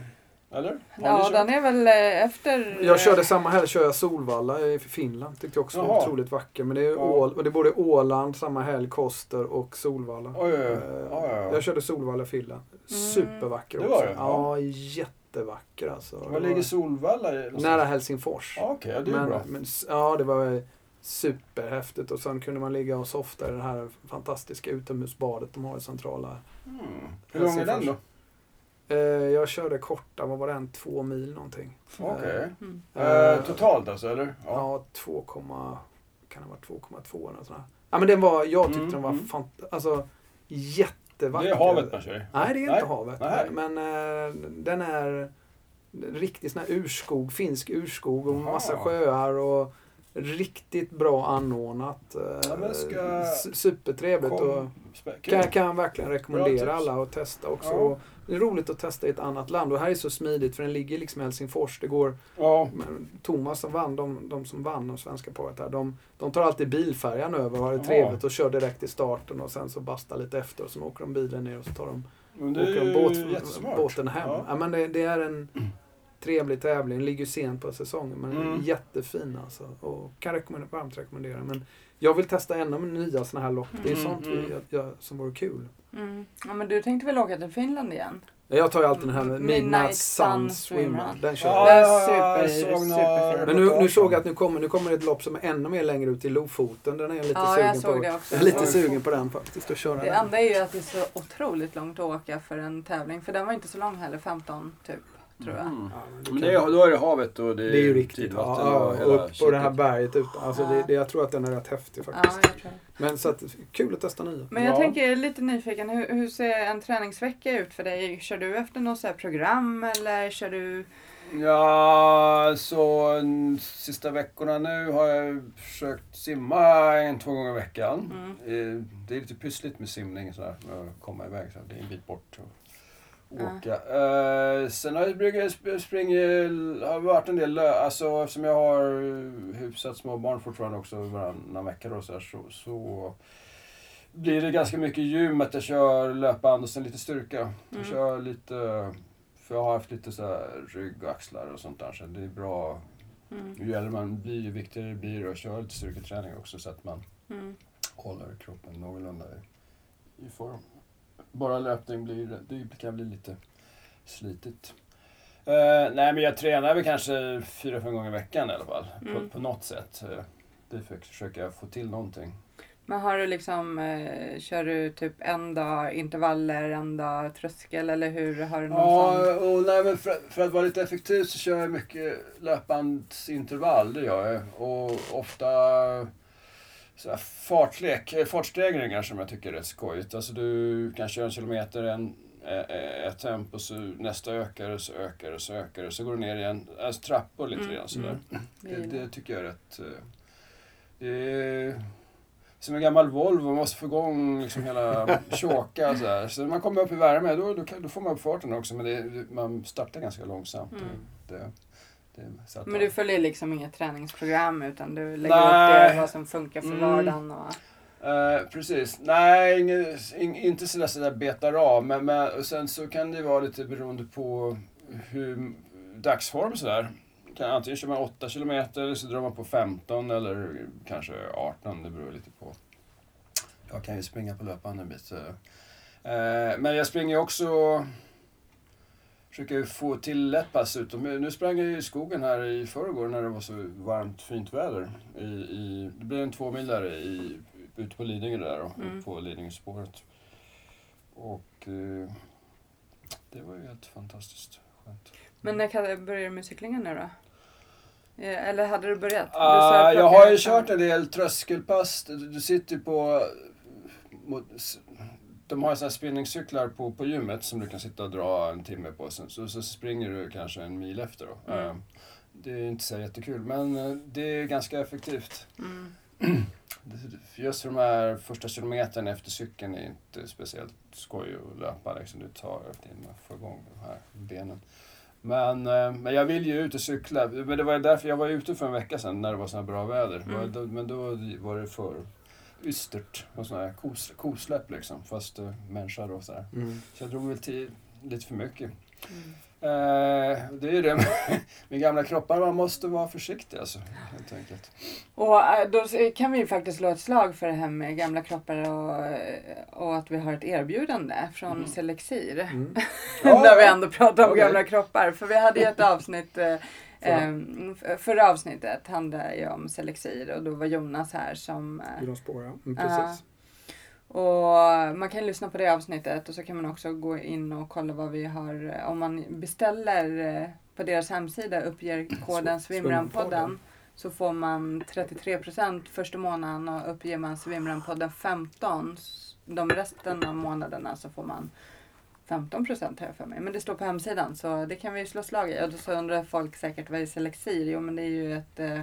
Eller? Har Ja, kört? den är väl eh, efter... Jag körde samma helg kör jag Solvalla i Finland. Tyckte jag också var otroligt vacker. Men det är, Ja. Ål, och det är både Åland samma helg, Koster och Solvalla. Oj, oj, oj. Eh, Ja, ja, ja. Jag körde Solvalla Finland. Supervacker Det också. var det? Ja, jättevacker alltså. Var Det ligger Solvalla? i- Nära Helsingfors. Ja, Okej, ja, det är men, bra. men, ja, det var superhäftigt. Och sen kunde man ligga och softa i det här fantastiska utomhusbadet de har i centrala. Mm. Hur lång är den då? Eh, jag körde korta, vad var det, en två mil någonting. Okej. Mm. Eh, totalt alltså, eller? Ja, 2, kan det vara 2,2 eller något sånt. Ja men den var, jag tyckte Mm, den var mm. fant- alltså jättevacker. Det är havet man kör. Nej, det är Nej. inte havet. Nej. Men eh, den är riktigt sån här urskog, finsk urskog och Jaha. massa sjöar och riktigt bra anordnat. eh, Ja, men ska- Supertrevligt. Och Kom. Spä- kan, kan jag verkligen rekommendera alla att testa också. Ja. Det är roligt att testa i ett annat land och här är så smidigt för den ligger liksom i Helsingfors. Det går Ja. Thomas som vann, de, de som vann de svenska paret här, de, de tar alltid bilfärjan över och har det Jaha. trevligt och kör direkt i starten och sen så bastar lite efter och sen åker de bilen ner och så tar de, Men det åker de båt, båten hem. Ja. Ja. men det, det är en trevlig tävling, ligger sent på säsongen men Mm. jättefin alltså. Och kan rekommendera, varmt rekommendera. Men jag vill testa ännu nya sådana här lopp. Det är Mm, sånt vi, mm. jag, jag, som vore kul. Mm. Ja, men du tänkte väl åka till Finland igen? Jag tar ju alltid den här Midnight Midnight Sun Swimrun. Den kör Ja, jag. Ja, super- superfin. Men nu, nu såg jag att nu kommer, nu kommer ett lopp som är ännu mer längre ut i Lofoten. Den är jag lite Ja, sugen jag på. såg det också. Jag är lite sugen på den faktiskt, att köra Det den. enda är ju att det är så otroligt långt att åka för en tävling. För den var inte så lång heller, 15 typ, tror jag. Mm. Ja, men det, Men kan- det är, då är det havet och det är, det är ju riktigt. Ja, och ja, upp på det här berget utan. Alltså det, Ja. det, jag tror att den är rätt häftig Ja, faktiskt. jag tror det. Men så att, kul att testa nya. Men jag Ja. tänker, jag är lite nyfiken, hur, hur ser en träningsvecka ut för dig? Kör du efter något så här program eller kör du... Ja, så sista veckorna nu har jag försökt simma en, två gånger i veckan. Mm. Eh, Det är lite pyssligt med simning sådär, att komma iväg. Så det är en bit bort och Ja. åka. Eh, sen har jag sprungit, sp- springit, har varit en del, alltså eftersom jag har hyfsat små barn fortfarande också varannan vecka då, så, här, så, så blir det ganska mycket gym, att jag kör löpband och sen lite styrka. Jag Mm. kör lite, för jag har haft lite så rygg och axlar och sånt där så det är bra. Mm. Ju äldre man blir, ju viktigare blir det att köra lite styrketräning också så att man Mm. håller kroppen någorlunda i, i form. Bara löpning blir, det kan bli lite slitigt. Eh, nej men jag tränar väl kanske fyra, fem gånger i veckan i alla fall. På, Mm. på något sätt. Eh, det för- försöker jag få till någonting. Men har du liksom, eh, kör du typ en dag intervaller, en dag tröskel eller hur? Har du någon sån? Ja, och nej, men för, för att vara lite effektiv så kör jag mycket löpbandsintervall, det gör jag. Och ofta så här fartlek, eh, fartstegringar som jag tycker är rätt skojigt. Alltså du kan köra en kilometer, en, eh, ett tempo, så nästa ökar och så ökar och så ökar och så går du ner igen. Alltså trappor lite Mm. grann sådär. Det Det, gillar det jag. tycker jag är rätt... eh, Det är som en gammal Volvo, man måste få igång liksom hela tjåka så här. Så när man kommer upp i värme, då, då, då får man upp farten också. Men det, det- man startar ganska långsamt. Mm. Det, det, så att, Men du följer liksom inget träningsprogram utan du lägger Nej. upp det, vad som funkar för Mm. vardagen och... Eh, precis. Nej, inget, in, inte sådär, sådär betar av. Men, men och sen så kan det vara lite beroende på hur dagsform sådär. Kan, antingen kör man 8 kilometer eller så drar man på 15 eller kanske 18. Det beror lite på. Jag kan ju springa på löpande en bit. Eh, men jag springer också... Försöker ju få till ett pass utom. Nu sprang jag i skogen här i förrgår när det var så varmt fint väder. I, i, det blev en tvåmilare i, ute på Lidingö där och Mm. på Lidingöspåret. Och eh, det var ju helt fantastiskt skönt. Men när börjar du med cyklingen nu då? Eh, Eller hade du börjat? Du Ah, jag har ju kört en del tröskelpass. Du, sitter ju på... mot- De har ju såna här spinningcyklar på, på gymmet som du kan sitta och dra en timme på. Sen, så, så springer du kanske en mil efter då. Mm. Eh, Det är inte så jättekul, men eh, det är ganska effektivt. Mm. Just för de här första kilometerna efter cykeln är inte speciellt skoj att löpa. Liksom. Det tar en timme att få igång de här benen. Men, eh, men jag vill ju ut och cykla. Men det var därför jag var ute för en vecka sedan när det var så här bra väder. Mm. Men då var det för ystert och sådana här kos, kosläpp liksom. Fast uh, människa då så här. Mm. Så jag drog väl till lite för mycket. Mm. Eh, det är ju det med, med gamla kroppar. Man måste vara försiktig alltså. Helt enkelt. Och eh, då kan vi ju faktiskt slå ett slag för det här med gamla kroppar och, eh, och att vi har ett erbjudande från Mm. Selexir. Mm. När vi ändå pratar om Okej. gamla kroppar. För vi hade ju ett avsnitt, eh. Ehm, förra avsnittet handlade ju om Selexir och då var Jonas här som eh, Jonas Spår, ja. Mm, precis. Och man kan lyssna på det avsnittet och så kan man också gå in och kolla vad vi har. Om man beställer eh, på deras hemsida uppger koden Svimranpodden så får man 33% första månaden och uppger man Svimranpodden 15 s- de resten av månaderna så får man 15% har jag för mig. Men det står på hemsidan så det kan vi slå slag i. Och då så undrar folk säkert vad är Selexir? Jo men det är ju ett eh,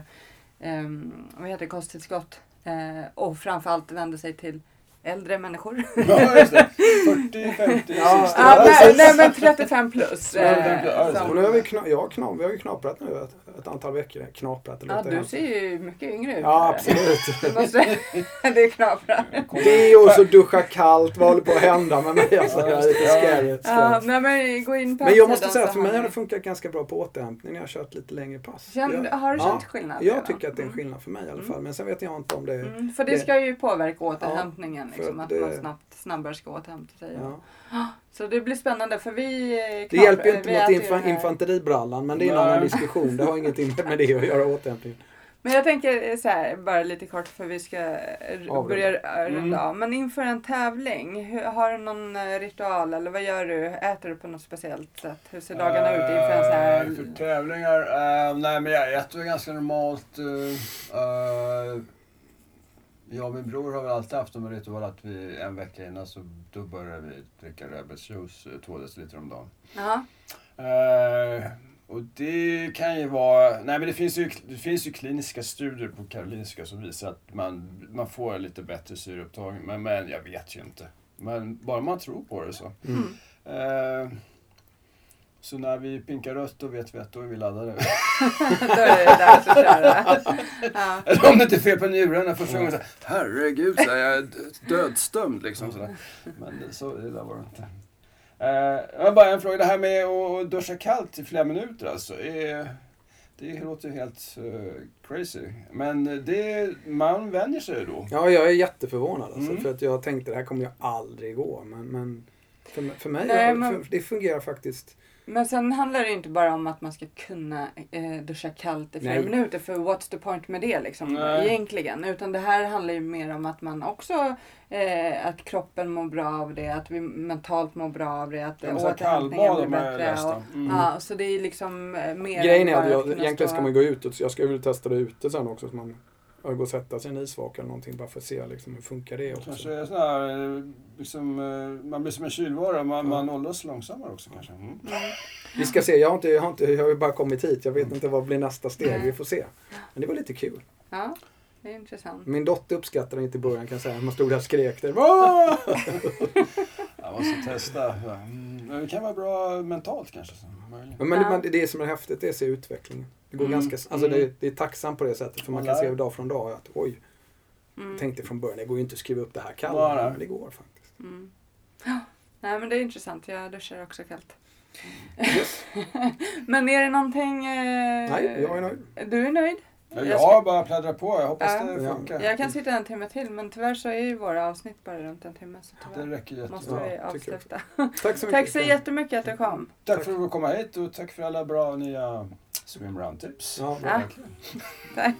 ehm, vad heter det, kosttillskott. Eh, och framförallt vänder sig till äldre människor. Ja, just det. 40, 50, 60. Ja, nej, nej men 35 plus. 35 plus, ja, eh, nu har vi, kna, ja, kna, vi har ju knaprat nu ett, ett antal veckor. Knaprat, det Ja, du ser ju mycket yngre ut. Ja, absolut. Det måste- Det är knaprar. Det och så duscha kallt, vad håller på att hända med mig? Alltså, det är lite scary. Ja, nej, men gå in på Men jag måste säga att för mig har det funkat ganska bra på återhämtning när jag har kört lite längre pass. Känn, jag, Har du ja, känt skillnad? jag redan? tycker att det är en Mm. skillnad för mig i alla Mm. fall. Men sen vet jag inte om det... Mm, för det det- ska ju påverka återhämtningen, liksom, att att man det- snabbt, snabbare ska återhämta sig. Ja. Så det blir spännande för vi eh, Det hjälper ju inte mot det här- infanteribrallan, men det är en annan diskussion. Det har ingenting med det att göra återhämtning. Men jag tänker så här, bara lite kort för vi ska eh, Avrunda. börja eh, runda Mm. av. Men inför en tävling, hur, har du någon eh, ritual eller vad gör du? Äter du på något speciellt sätt? Hur ser dagarna ut inför en så här... Eh, För tävlingar? eh, nej, men jag äter ganska normalt. Uh, och min bror har väl alltid haft som ritual att vi en vecka innan så då börjar vi dricka Rebels juice eh, två deciliter om dagen. Jaha. Eh, och det kan ju vara... Nej men det finns ju, det finns ju kliniska studier på Karolinska som visar att man, man får lite bättre syreupptagning. Men, men jag vet ju inte. Men bara man tror på det så. Mm. Eh, så när vi pinkar rött då vet vi att då är vi laddade. Då är det dags att köra. Ja. Eller om det inte är fel på njurarna första gången. Så, här, Herregud, så här, jag är dödsdömd liksom. Så där. Men så, där var det inte. Eh, jag har bara en fråga. Det här med att duscha kallt i flera minuter alltså. Är, det låter ju helt eh, crazy. Men det, man vänjer sig då. Ja, jag är jätteförvånad alltså, Mm. för att jag tänkte det här kommer ju aldrig gå. Men, men för, för mig, Nej, jag, men- för, det fungerar faktiskt. Men sen handlar det ju inte bara om att man ska kunna eh, duscha kallt i flera Nej. minuter. För what's the point med det liksom Nej. egentligen. Utan det här handlar ju mer om att man också, eh, att kroppen mår bra av det. Att vi mentalt mår bra av det. Att Ja, återhämtningen blir bättre. Och. Mm. ja, så det är liksom eh, mer Grejen är att jag, egentligen ska man gå ut och jag ska väl testa det ute sen också. Så man gå och sätta sig i en isvak eller någonting bara för att se liksom, hur funkar det också. Kanske är sån här, eh, liksom, eh, man blir som en kylvara. Man, Ja. man åldras långsammare också kanske. Mm. Vi ska se, jag har, inte, jag, har inte, jag har ju bara kommit hit. Jag vet inte vad blir nästa steg. Nej. Vi får se. Men det var lite kul. Ja, det är intressant. Min dotter uppskattade inte i början kan jag säga. Man stod där och skrek där. Jag måste testa. Mm. Men det kan vara bra mentalt kanske. Men Ja. det, men det som är häftigt det är att se utvecklingen. Det går Mm. ganska, alltså Mm. det, det är tacksamt på det sättet för man kan se dag från dag att oj, Mm. tänkte från början det går ju inte att skriva upp det här kallt. Men det går faktiskt. Mm. Ja, nej men det är intressant. Jag duschar också kallt. Yes. men är det någonting... Eh, Nej, jag är nöjd. Du är nöjd? Ja, Jag jag ska- har bara pladdrat på. Jag hoppas Ja. det Ja. funkar. Jag kan sitta en timme till men tyvärr så är ju våra avsnitt bara runt en timme. Så Det tyvärr räcker jättebra. måste vi avsluta. Tack så mycket. Tack så jättemycket att du kom. Tack för att du kom hit och tack för alla bra nya swimrun-tips. Ja, bra. Ja. Tack.